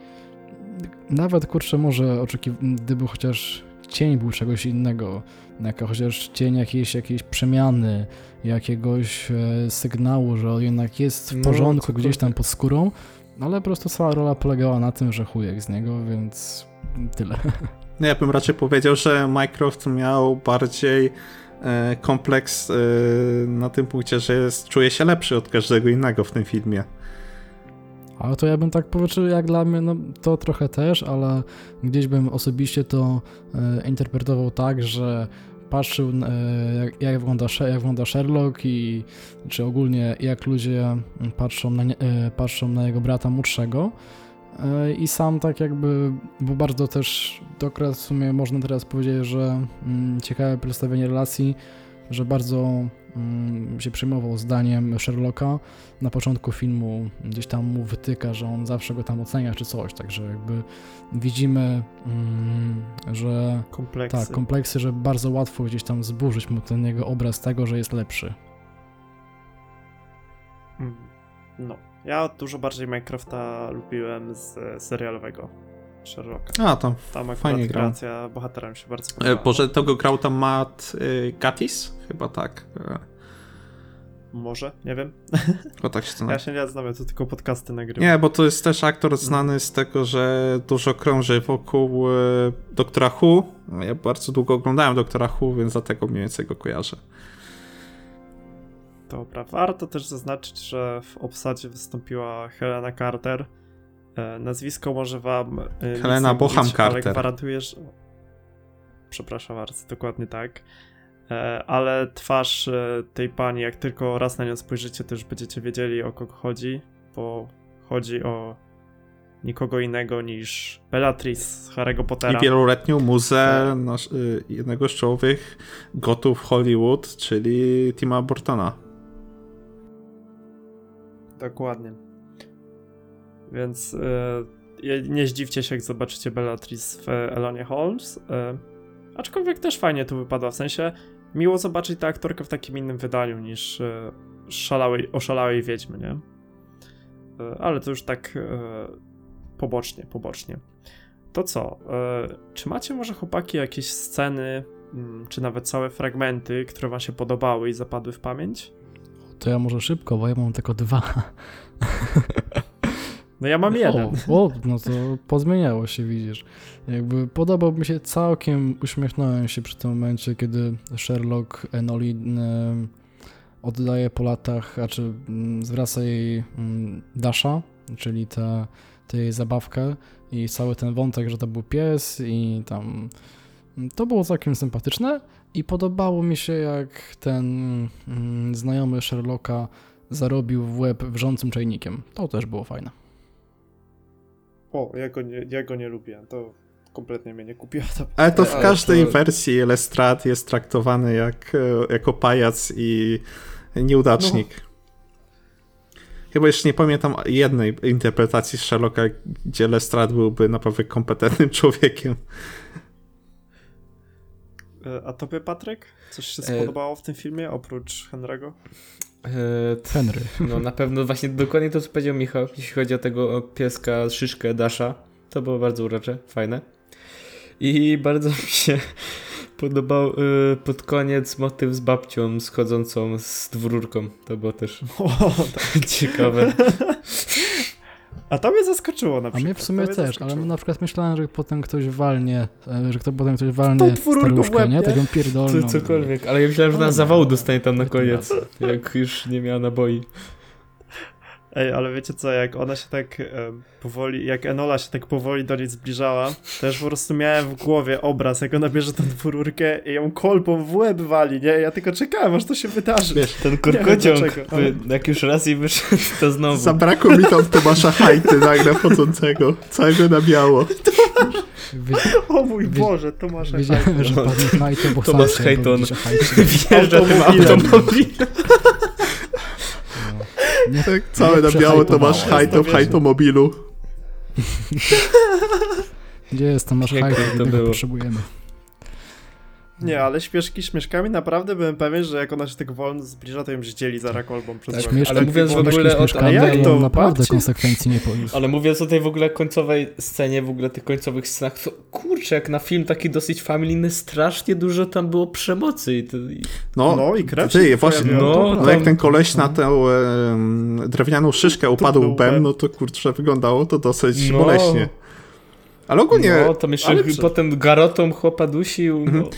nawet, kurczę, może oczekiwałem, gdyby chociaż cień był czegoś innego, jaka chociaż cień jakiejś, jakiejś przemiany, jakiegoś e, sygnału, że on jednak jest w No, porządku gdzieś cokolwiek. tam pod skórą, ale po prostu cała rola polegała na tym, że chujek z niego, więc tyle. No ja bym raczej powiedział, że Minecraft miał bardziej e, kompleks e, na tym punkcie, że jest, czuje się lepszy od każdego innego w tym filmie. Ale to ja bym tak powiedział, jak dla mnie, no to trochę też, ale gdzieś bym osobiście to e, interpretował tak, że patrzył, e, jak, jak, wygląda, jak wygląda Sherlock i czy ogólnie jak ludzie patrzą na, e, patrzą na jego brata młodszego. E, I sam tak jakby, bo bardzo też, akurat w sumie można teraz powiedzieć, że mm, ciekawe przedstawienie relacji, że bardzo mm, się przejmował zdaniem Sherlocka. Na początku filmu gdzieś tam mu wytyka, że on zawsze go tam ocenia czy coś, także jakby widzimy, mm, że Kompleksy. tak, kompleksy, że bardzo łatwo gdzieś tam zburzyć mu ten jego obraz tego, że jest lepszy. Mm. No. Ja dużo bardziej Minecrafta lubiłem z e, serialowego Sherlocka. A, tam Tam Fajnie grał. kreacja bohatera mi się bardzo E, podobała. Boże, tego grał tam Matt y, Gatis? Chyba tak. Może? Nie wiem. O tak się to Ja się nie znam, ja tu tylko podcasty nagrywam. Nie, bo to jest też aktor znany z tego, że dużo krąży wokół e, Doktora Who. Ja bardzo długo oglądałem Doktora Who, więc dlatego mniej więcej go kojarzę. Dobra, warto też zaznaczyć, że w obsadzie wystąpiła Helena Carter. E, nazwisko może wam. E, Helena Ale Carter. gwarantuję, że. Przepraszam bardzo, dokładnie tak. E, ale twarz tej pani, jak tylko raz na nią spojrzycie, to już będziecie wiedzieli o kogo chodzi, bo chodzi o nikogo innego niż Bellatrix z Harry'ego Pottera. I wieloletnią muzę nasz, y, jednego z czołowych gotów Hollywood, czyli Tima Burtona. Dokładnie. Więc e, nie zdziwcie się, jak zobaczycie Bellatrix w Elonie Holmes. E, aczkolwiek też fajnie tu wypadła, w sensie miło zobaczyć tę aktorkę w takim innym wydaniu niż e, szalałej, oszalałej wiedźmy, nie? E, ale to już tak e, pobocznie, pobocznie. To co? E, czy macie może chłopaki jakieś sceny, mm, czy nawet całe fragmenty, które wam się podobały i zapadły w pamięć? To ja może szybko, bo ja mam tylko dwa. No ja mam jeden. O, o, no to pozmieniało się, widzisz. Jakby podobał mi się całkiem, uśmiechnąłem się przy tym momencie, kiedy Sherlock Enoli oddaje po latach, a czy mm, zwraca jej mm, Dasha, czyli tę tę jej zabawkę i cały ten wątek, że to był pies i tam mm, to było całkiem sympatyczne i podobało mi się jak ten znajomy Sherlocka zarobił w łeb wrzącym czajnikiem. To też było fajne. O, ja go nie, ja go nie lubię. To kompletnie mnie nie kupiła. To... Ale to w Ale każdej to- wersji Lestrade jest traktowany jak, e, jako pajac i nieudacznik. Chyba jeszcze nie pamiętam jednej interpretacji Sherlocka, gdzie Lestrade byłby naprawdę kompetentnym człowiekiem. E, A tobie, Patryk? Coś się E, spodobało w tym filmie, oprócz Henry'ego? E, Henry. No na pewno właśnie dokładnie to, co powiedział Michał, jeśli chodzi o tego pieska, szyszkę Dasha. To było bardzo urocze, fajne. I bardzo mi się podobał y, pod koniec motyw z babcią schodzącą z dwururką. To było też O, tak. ciekawe. A to mnie zaskoczyło na A przykład. mnie w sumie mnie też, ale zaskoczyło. na przykład myślałem, że potem ktoś walnie, e, że kto potem ktoś walnie łeb, nie? Taką pierdolną. To cokolwiek, ale ja myślałem, że No na nie. zawału dostanie tam na koniec, jak już nie miała naboi. Ej, ale wiecie co, jak ona się tak em, powoli, jak Enola się tak powoli do niej zbliżała, też po prostu miałem w głowie obraz, jak ona bierze tą dwururkę i ją kolbą w łeb wali, nie? Ja tylko czekałem, aż to się wydarzy. Wiesz, Ten dlaczego, ale- jak już raz i wyszedł, to znowu. Zabrakło mi tam Tomasza Hajty nagle wchodzącego. Całego na biało. O mój Boże, Tomasz wiedziałem, że padnie Hajto, bo Tomasz Hajcie. Wjeżdża tym Automobilem. No. Nie, Tak, całe na biało przehajtowało. Tomasz Hajto w Jest to Hajtomobilu. Gdzie jest Tomasz Piękne Hajto, to którego było. potrzebujemy. Nie, ale śmieszki śmieszkami, naprawdę byłem pewien, że jak ona się tak wolno zbliża, to ją zdzieli za kolbą przez Tak. Śmieszki, ale mówiąc w ogóle o- ale jak ale to? naprawdę Babci? konsekwencji nie poniósł. Ale mówiąc o tej w ogóle końcowej scenie, w ogóle tych końcowych scenach, to kurczę, jak na film taki dosyć familijny, strasznie dużo tam było przemocy. I to, i... No, No i krew ty, właśnie. No, no, tam- jak ten koleś na tę em, drewnianą szyszkę upadł łbem. no to kurczę, wyglądało to dosyć No. boleśnie. Ale ogólnie, No, tam jeszcze ale potem garotą chłopa dusił, no,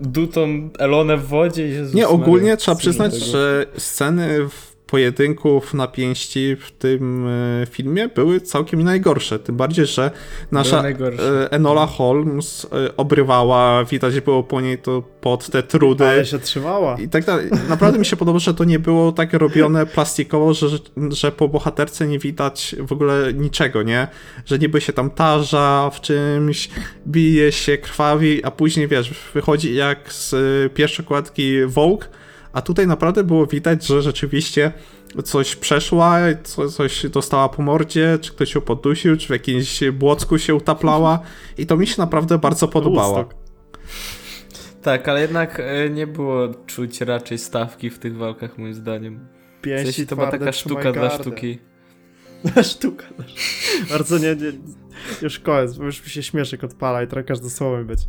dutą Elonę w wodzie. Jezus nie, Maria, ogólnie trzeba co przyznać, tego. że sceny w pojedynków na pięści w tym e, filmie były całkiem najgorsze. Tym bardziej, że nasza e, Enola Holmes e, obrywała, widać było po niej to pod te trudy. Ale się trzymała. I tak dalej. Naprawdę mi się podoba, że to nie było tak robione plastikowo, że, że po bohaterce nie widać w ogóle niczego, nie? Że niby się tam tarza w czymś, bije się, krwawi, a później, wiesz, wychodzi jak z pierwszej kładki Vogue, a tutaj naprawdę było widać, że rzeczywiście coś przeszła, coś dostała po mordzie, czy ktoś ją podusił, czy w jakimś błocku się utaplała i to mi się naprawdę bardzo podobało. Tak, ale jednak e, nie było czuć raczej stawki w tych walkach moim zdaniem. Pięści w sensie to była taka sztuka dla sztuki. sztuka. Bardzo nie, nie, już koniec, bo już mi się śmieszek odpala i teraz każde słowo mi będzie.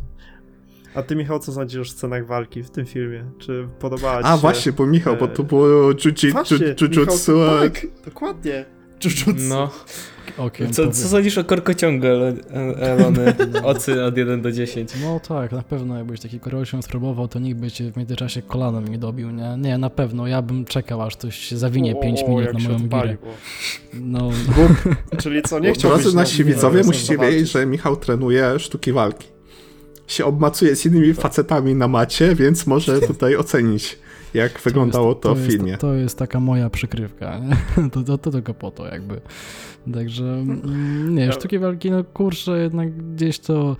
A ty, Michał, co sądzisz o scenach walki w tym filmie? Czy podobała ci A, się? właśnie, bo Michał, bo tu było jujutsu. Tak, dokładnie. Jujutsu. No. Okay, co, co sądzisz o korkociągu Elony? Ocy od 1 do 10. No tak, na pewno jakbyś taki korkociąg spróbował, to nikt by cię w międzyczasie kolanem nie dobił, nie? Nie, na pewno, ja bym czekał, aż ktoś się zawinie 5 minut na moją girę. No. Czyli co, nie chciałbyś... Drodzy nasi widzowie, musicie wiedzieć, że Michał trenuje sztuki walki się obmacuje z innymi facetami na macie, więc może tutaj ocenić, jak to wyglądało jest, to, to, w filmie. Jest, to, jest taka moja przykrywka. To, to, to, tylko po to jakby. Także mm, nie, sztuki walki, no kurczę, jednak gdzieś to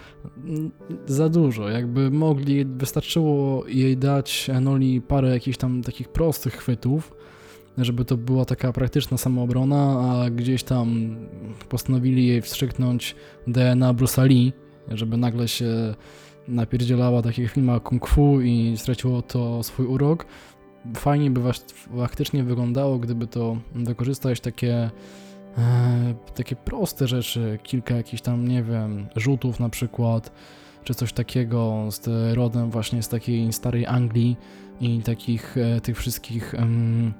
za dużo. Jakby mogli, wystarczyło jej dać Enoli parę jakichś tam takich prostych chwytów, żeby to była taka praktyczna samoobrona, a gdzieś tam postanowili jej wstrzyknąć DNA Bruce Lee, żeby nagle się napierdzielała takich filmach kung fu i straciło to swój urok. Fajnie by faktycznie wyglądało, gdyby to wykorzystać takie e, takie proste rzeczy, kilka jakichś tam, nie wiem, rzutów na przykład, czy coś takiego z rodem właśnie z takiej starej Anglii i takich e, tych wszystkich um,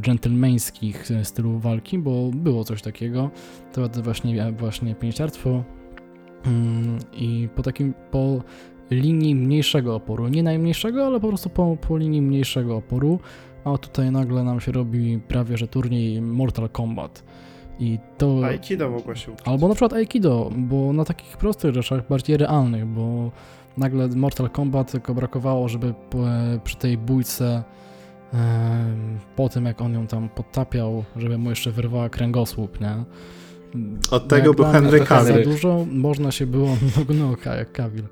dżentelmeńskich stylów walki, bo było coś takiego. To właśnie, właśnie pięściarstwo I po takim, po linii mniejszego oporu, nie najmniejszego, ale po prostu po, po linii mniejszego oporu, a tutaj nagle nam się robi prawie, że turniej Mortal Kombat. I to... Aikido mogło się uczyć. Albo na przykład Aikido, bo na takich prostych rzeczach, bardziej realnych, bo nagle Mortal Kombat tylko brakowało, żeby przy tej bójce po tym, jak on ją tam podtapiał, żeby mu jeszcze wyrwała kręgosłup, nie? Od tego był Henry Cavill. Za dużo można się było, no, no jak Cavill,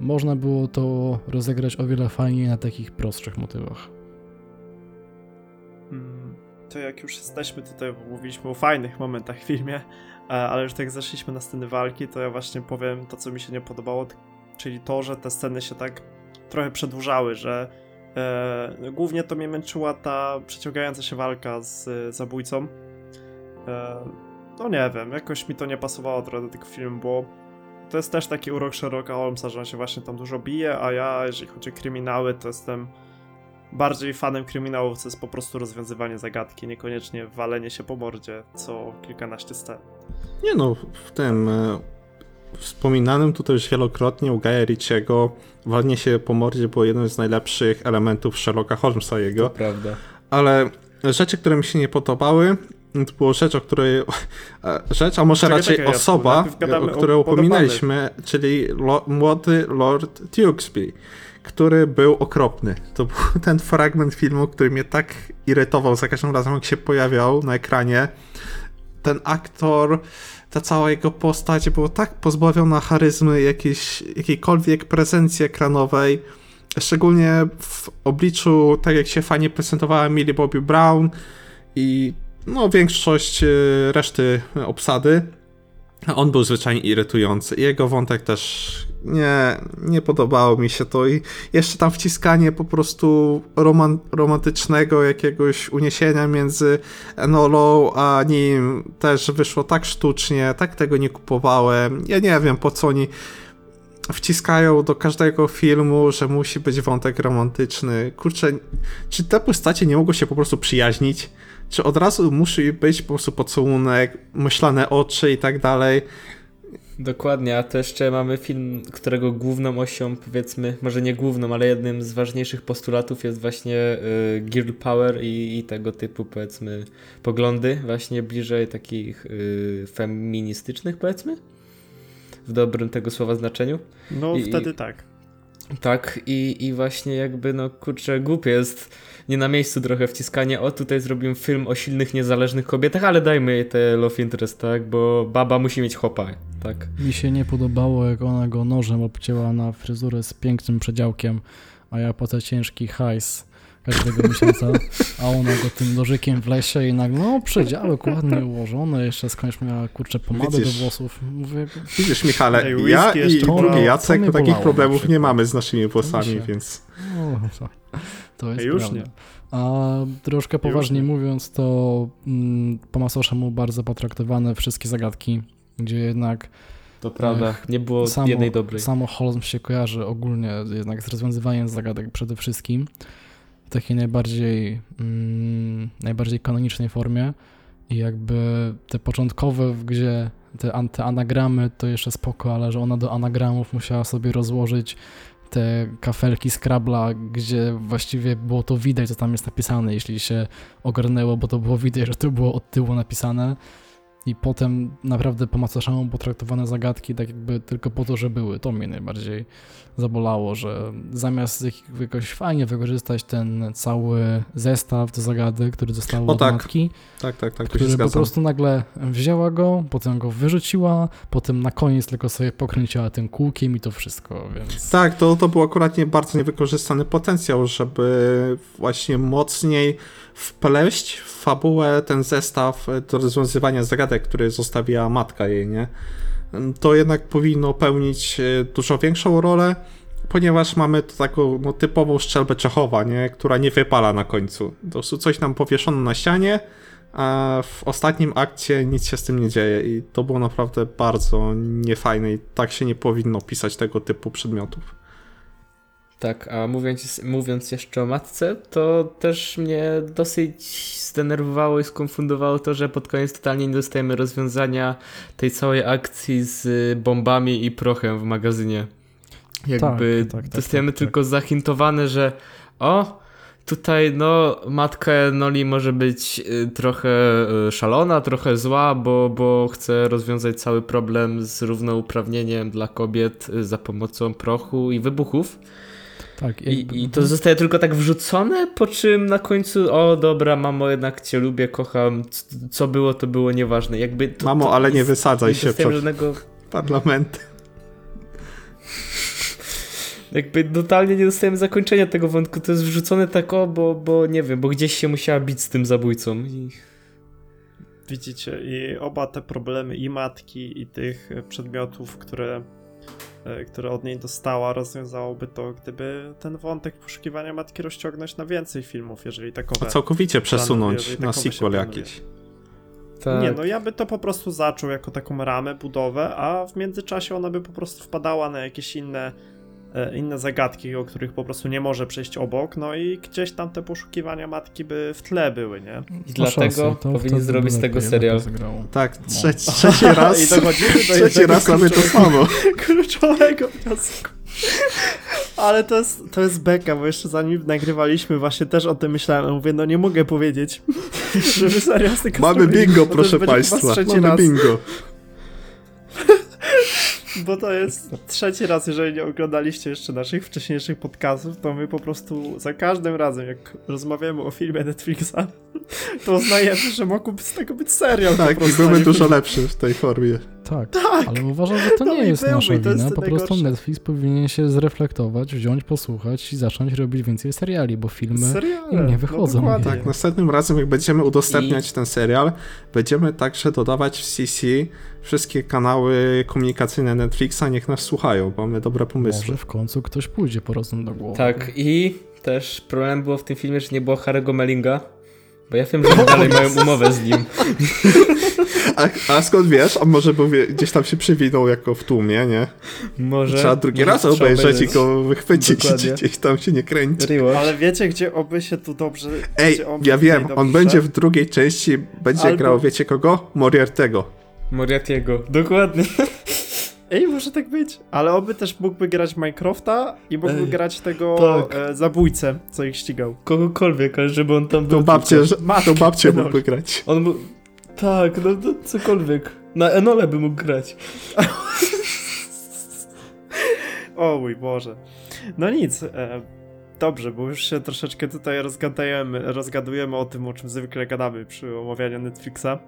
można było to rozegrać o wiele fajniej na takich prostszych motywach. Hmm, to jak już jesteśmy tutaj, mówiliśmy o fajnych momentach w filmie, e, ale już tak zeszliśmy na sceny walki, to ja właśnie powiem to, co mi się nie podobało, czyli to, że te sceny się tak trochę przedłużały, że e, głównie to mnie męczyła ta przeciągająca się walka z zabójcą. E, no nie wiem, jakoś mi to nie pasowało trochę do tego filmu, bo to jest też taki urok Sherlocka Holmesa, że on się właśnie tam dużo bije, a ja, jeżeli chodzi o kryminały, to jestem bardziej fanem kryminałów, co jest po prostu rozwiązywanie zagadki, niekoniecznie walenie się po mordzie co kilkanaście scen. Nie no, w tym e, wspominanym tutaj już wielokrotnie u Gaia Ritchiego walenie się po mordzie było jednym z najlepszych elementów Sherlocka Holmesa jego. To prawda. Ale rzeczy, które mi się nie podobały, to była rzecz, o której. Rzecz, a może czekaj, raczej czekaj, osoba, o której upominaliśmy, czyli lo, młody Lord Tewksbury, który był okropny. To był ten fragment filmu, który mnie tak irytował za każdym razem, jak się pojawiał na ekranie. Ten aktor, ta cała jego postać była tak pozbawiona charyzmy, jakiejś, jakiejkolwiek prezencji ekranowej. Szczególnie w obliczu, tak jak się fajnie prezentowała Millie Bobby Brown i no, większość e, reszty obsady. On był zwyczajnie irytujący. Jego wątek też nie, nie podobało mi się to. I jeszcze tam wciskanie po prostu roman romantycznego jakiegoś uniesienia między Enolą a nim też wyszło tak sztucznie, tak tego nie kupowałem. Ja nie wiem po co oni wciskają do każdego filmu, że musi być wątek romantyczny. Kurczę, czy te postacie nie mogą się po prostu przyjaźnić? Czy od razu musi być po prostu pocałunek, myślane oczy i tak dalej? Dokładnie, a to jeszcze mamy film, którego główną osią, powiedzmy, może nie główną, ale jednym z ważniejszych postulatów jest właśnie y, girl power i, i tego typu, powiedzmy, poglądy, właśnie bliżej takich y, feministycznych, powiedzmy, w dobrym tego słowa znaczeniu. No I- wtedy tak. Tak, i, i właśnie jakby, no kurczę, głupie jest nie na miejscu trochę wciskanie, o tutaj zrobimy film o silnych, niezależnych kobietach, ale dajmy jej te love interest, tak, bo baba musi mieć chopa, tak. Mi się nie podobało, jak ona go nożem obcięła na fryzurę z pięknym przedziałkiem, a ja płacę ciężki hajs każdego miesiąca, a ona go tym nożykiem w lesie i nagle, no przedziałek ładnie ułożony, jeszcze skądś miała, kurczę, pomadę Widzisz. do włosów. Mówię, Widzisz, Michale, Ej, ja i drugi Co Jacek mnie takich problemów nie mamy z naszymi włosami, więc... no, to, to jest Ej, już prawda. nie. A troszkę Już poważniej nie. mówiąc, to mm, po macoszemu bardzo potraktowane wszystkie zagadki, gdzie jednak To prawda, nie było samo, jednej dobrej. Samo Holmes się kojarzy ogólnie jednak z rozwiązywaniem zagadek przede wszystkim w takiej najbardziej, mm, najbardziej kanonicznej formie i jakby te początkowe, gdzie te, te anagramy to jeszcze spoko, ale że ona do anagramów musiała sobie rozłożyć te kafelki Scrabla, gdzie właściwie było to widać, co tam jest napisane, jeśli się ogarnęło, bo to było widać, że to było od tyłu napisane. I potem naprawdę po macoszemu potraktowane zagadki tak jakby tylko po to, że były. To mnie najbardziej zabolało, że zamiast jak- jakoś fajnie wykorzystać ten cały zestaw do zagadek, który został O od tak, matki, Tak, tak, tak, który po prostu nagle wzięła go, potem go wyrzuciła, potem na koniec tylko sobie pokręciła tym kółkiem i to wszystko, więc... Tak, to, to był akurat nie, bardzo niewykorzystany potencjał, żeby właśnie mocniej wpleść w fabułę ten zestaw do rozwiązywania zagadek, który zostawiła matka jej, nie? To jednak powinno pełnić e, dużo większą rolę, ponieważ mamy tu taką no, typową szczelbę Czechowa, nie? Która nie wypala na końcu. Po prostu coś nam powieszono na ścianie, a w ostatnim akcie nic się z tym nie dzieje i to było naprawdę bardzo niefajne i tak się nie powinno pisać tego typu przedmiotów. Tak, a mówiąc, mówiąc jeszcze o matce, to też mnie dosyć zdenerwowało i skonfundowało to, że pod koniec totalnie nie dostajemy rozwiązania tej całej akcji z bombami i prochem w magazynie. Jakby Tak, tak, tak, dostajemy tak, tak. tylko zahintowane, że o, tutaj no matka Noli może być y, trochę y, szalona, trochę zła, bo, bo chce rozwiązać cały problem z równouprawnieniem dla kobiet y, za pomocą prochu i wybuchów. Tak, jakby- I, I to zostaje tylko tak wrzucone, po czym na końcu, o dobra, mamo, jednak cię lubię, kocham, co było, to było nieważne. Jakby to, Mamo, to ale nie wysadzaj nie się dostajemy przed żadnego, parlamentem. jakby totalnie nie dostajemy zakończenia tego wątku, to jest wrzucone tak o, bo, bo nie wiem, bo gdzieś się musiała bić z tym zabójcą. I... Widzicie, i oba te problemy i matki, i tych przedmiotów, które, które od niej dostała, rozwiązałoby to, gdyby ten wątek poszukiwania matki rozciągnąć na więcej filmów, jeżeli takowe. A całkowicie przesunąć na sequel jakiś. Tak. Nie, no ja by to po prostu zaczął jako taką ramę, budowę, a w międzyczasie ona by po prostu wpadała na jakieś inne, e, inne zagadki, o których po prostu nie może przejść obok, no i gdzieś tam te poszukiwania matki by w tle były, nie? I dlatego powinni zrobić z tego serial. Tak, No. trzeci, trzeci raz. I dochodzimy do trzeci raz mamy to samo. kluczowego wniosku. Ale to jest, to jest beka, bo jeszcze zanim nagrywaliśmy, właśnie też o tym myślałem. Mówię, no nie mogę powiedzieć, żeby serio z tego Mamy bingo, proszę państwa. Mamy raz, bingo. Bo to jest trzeci raz, jeżeli nie oglądaliście jeszcze naszych wcześniejszych podcastów, to my po prostu za każdym razem, jak rozmawiamy o filmie Netflixa, to uznajemy, że mógłby z tego być serial Tak, i nie dużo lepszy w tej formie. Tak, Tak, ale uważam, że to No nie i jest byłby, nasza wina. Po prostu najgorsze. Netflix powinien się zreflektować, wziąć, posłuchać i zacząć robić więcej seriali, bo filmy seriale. im nie wychodzą. No. Tak, następnym razem, jak będziemy udostępniać ten serial, będziemy także dodawać w CC wszystkie kanały komunikacyjne Netflixa, niech nas słuchają, bo mamy dobre pomysły. może w końcu ktoś pójdzie po rozum do głowy. Tak, i też problem było w tym filmie, że nie było Harry'ego Mellinga, bo ja wiem, że dalej mają umowę z nim. A, a skąd wiesz? A może był, wie- gdzieś tam się przywinął jako w tłumie, nie? Może... Trzeba drugi może raz trzeba obejrzeć i go wychwycić, Dokładnie. gdzieś tam się nie kręci. Rewatch. Ale wiecie, gdzie oby się tu dobrze... Ej, ja wiem, dobrze on będzie w drugiej części, będzie Albo- grał, wiecie kogo? Moriartego. Moriarty'ego. Dokładnie. Ej, może tak być. Ale oby też mógłby grać Minecrafta i mógłby Ej, grać tego tak. e, zabójcę, co ich ścigał. Kogokolwiek, ale żeby on tam był. To babcie, że, Matkę, to babcie no. mógłby grać. On był... Tak, no to cokolwiek. Na Enole by mógł grać. O mój Boże. No nic. E, dobrze, bo już się troszeczkę tutaj rozgadujemy, rozgadujemy o tym, o czym zwykle gadamy przy omawianiu Netflixa.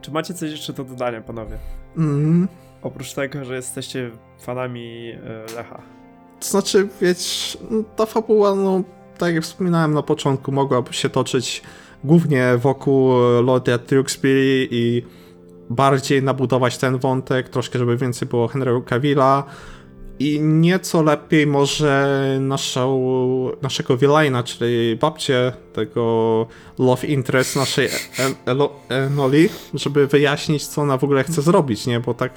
Czy macie coś jeszcze do dodania, panowie? Mm. Oprócz tego, że jesteście fanami e, Lecha. To znaczy, wiesz, no, ta fabuła, no, tak jak wspominałem na początku, mogłaby się toczyć głównie wokół Lorda Tewksbury i bardziej nabudować ten wątek, troszkę, żeby więcej było Henry'ego Cavilla i nieco lepiej może naszą, naszego Villaina, czyli babcię tego love interest naszej En- Elo- Enoli, żeby wyjaśnić, co ona w ogóle chce zrobić, nie? Bo tak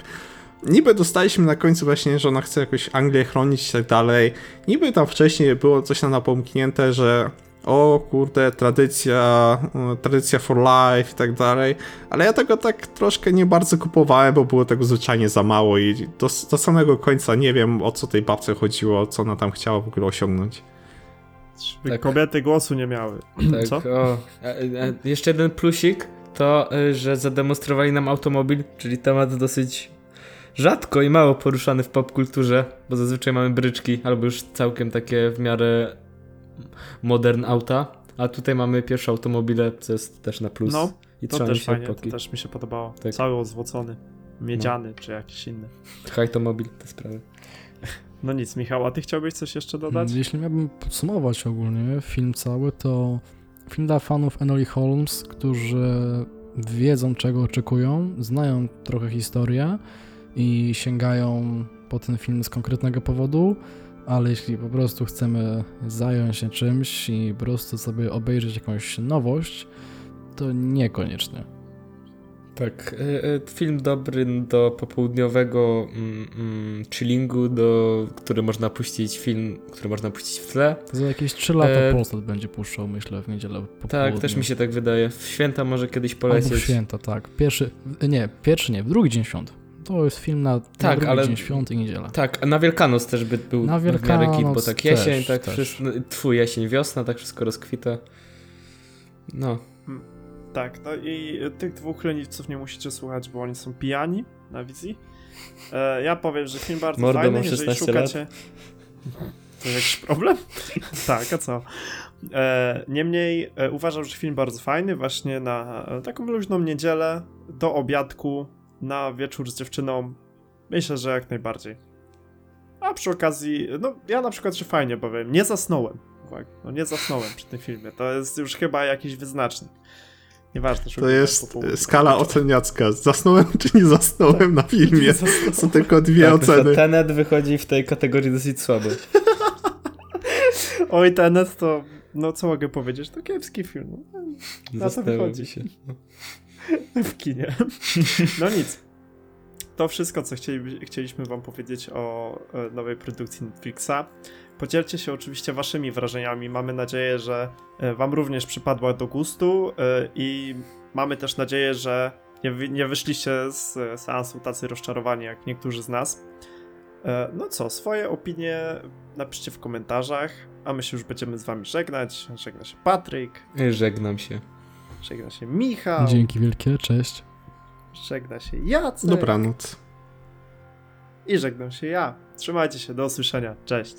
niby dostaliśmy na końcu właśnie, że ona chce jakoś Anglię chronić i tak dalej. Niby tam wcześniej było coś na napomknięte, że o kurde, tradycja, e, tradycja for life i tak dalej, ale ja tego tak troszkę nie bardzo kupowałem, bo było tego zwyczajnie za mało i do, do samego końca nie wiem o co tej babce chodziło, co ona tam chciała w ogóle osiągnąć. Tak. kobiety głosu nie miały. Tak, Co? o. A, a, jeszcze jeden plusik to, y, że zademonstrowali nam automobil, czyli temat dosyć rzadko i mało poruszany w popkulturze, bo zazwyczaj mamy bryczki albo już całkiem takie w miarę modern auta, a tutaj mamy pierwsze automobile, co jest też na plus. No, I to też fajnie, to też mi się podobało. Tak. Cały ozłocony. Miedziany, czy jakiś inny. Automobil, te sprawy. No nic, Michał, a ty chciałbyś coś jeszcze dodać? Jeśli miałbym podsumować ogólnie film cały, to film dla fanów Enoli Holmes, którzy wiedzą czego oczekują, znają trochę historię i sięgają po ten film z konkretnego powodu, ale jeśli po prostu chcemy zająć się czymś i po prostu sobie obejrzeć jakąś nowość, to niekoniecznie. Tak, y, y, film dobry do popołudniowego mm, mm, chillingu, do, który można puścić film, który można puścić w tle. Za jakieś 3 lata E, Polsat będzie puszczał, myślę, w niedzielę po Tak, południu. też mi się tak wydaje. W święta może kiedyś Albo w polecieć. święta, tak. Pierwszy, nie, pierwszy nie, w drugi dzień świąt. To jest film na, na Tak, drugi ale- dzień świąt i niedziela. Tak, a na Wielkanoc też by był Na w miarę git, bo Wielkanoc tak jesień, też, tak też. wszystko, twój jesień, wiosna, tak wszystko rozkwita. No, Tak, no i tych dwóch leniwców nie musicie słuchać, bo oni są pijani na wizji. E, ja powiem, że film bardzo Mordo, fajny, jeżeli 16 szukacie... To jakiś problem? tak, a co? E, niemniej e, uważam, że film bardzo fajny, właśnie na e, taką luźną niedzielę, do obiadku, na wieczór z dziewczyną. Myślę, że jak najbardziej. A przy okazji, no ja na przykład się fajnie bawiłem, nie zasnąłem. Uwaga, no nie zasnąłem przy tym filmie, to jest już chyba jakiś wyznacznik. Nieważne, że To oglądałem jest skala oceniacka. Zasnąłem czy nie zasnąłem na filmie? Zasnąłem. Są tylko dwie tak, oceny. Tenet wychodzi w tej kategorii dosyć słabo. Oj, Tenet to, no co mogę powiedzieć, to kiepski film. No, Na to wychodzi. się. w kinie. No nic. To wszystko, co chcieli, chcieliśmy wam powiedzieć o e, nowej produkcji Netflixa. Podzielcie się oczywiście waszymi wrażeniami. Mamy nadzieję, że e, wam również przypadła do gustu e, i mamy też nadzieję, że nie, nie wyszliście z seansu tacy rozczarowani jak niektórzy z nas. No co, swoje opinie napiszcie w komentarzach, a my się już będziemy z wami żegnać. Żegna się Patryk, Żegnam się. Żegna się Michał, Dzięki wielkie, cześć. żegna się Jacek Dobranoc. i żegnam się ja. Trzymajcie się, do usłyszenia, cześć.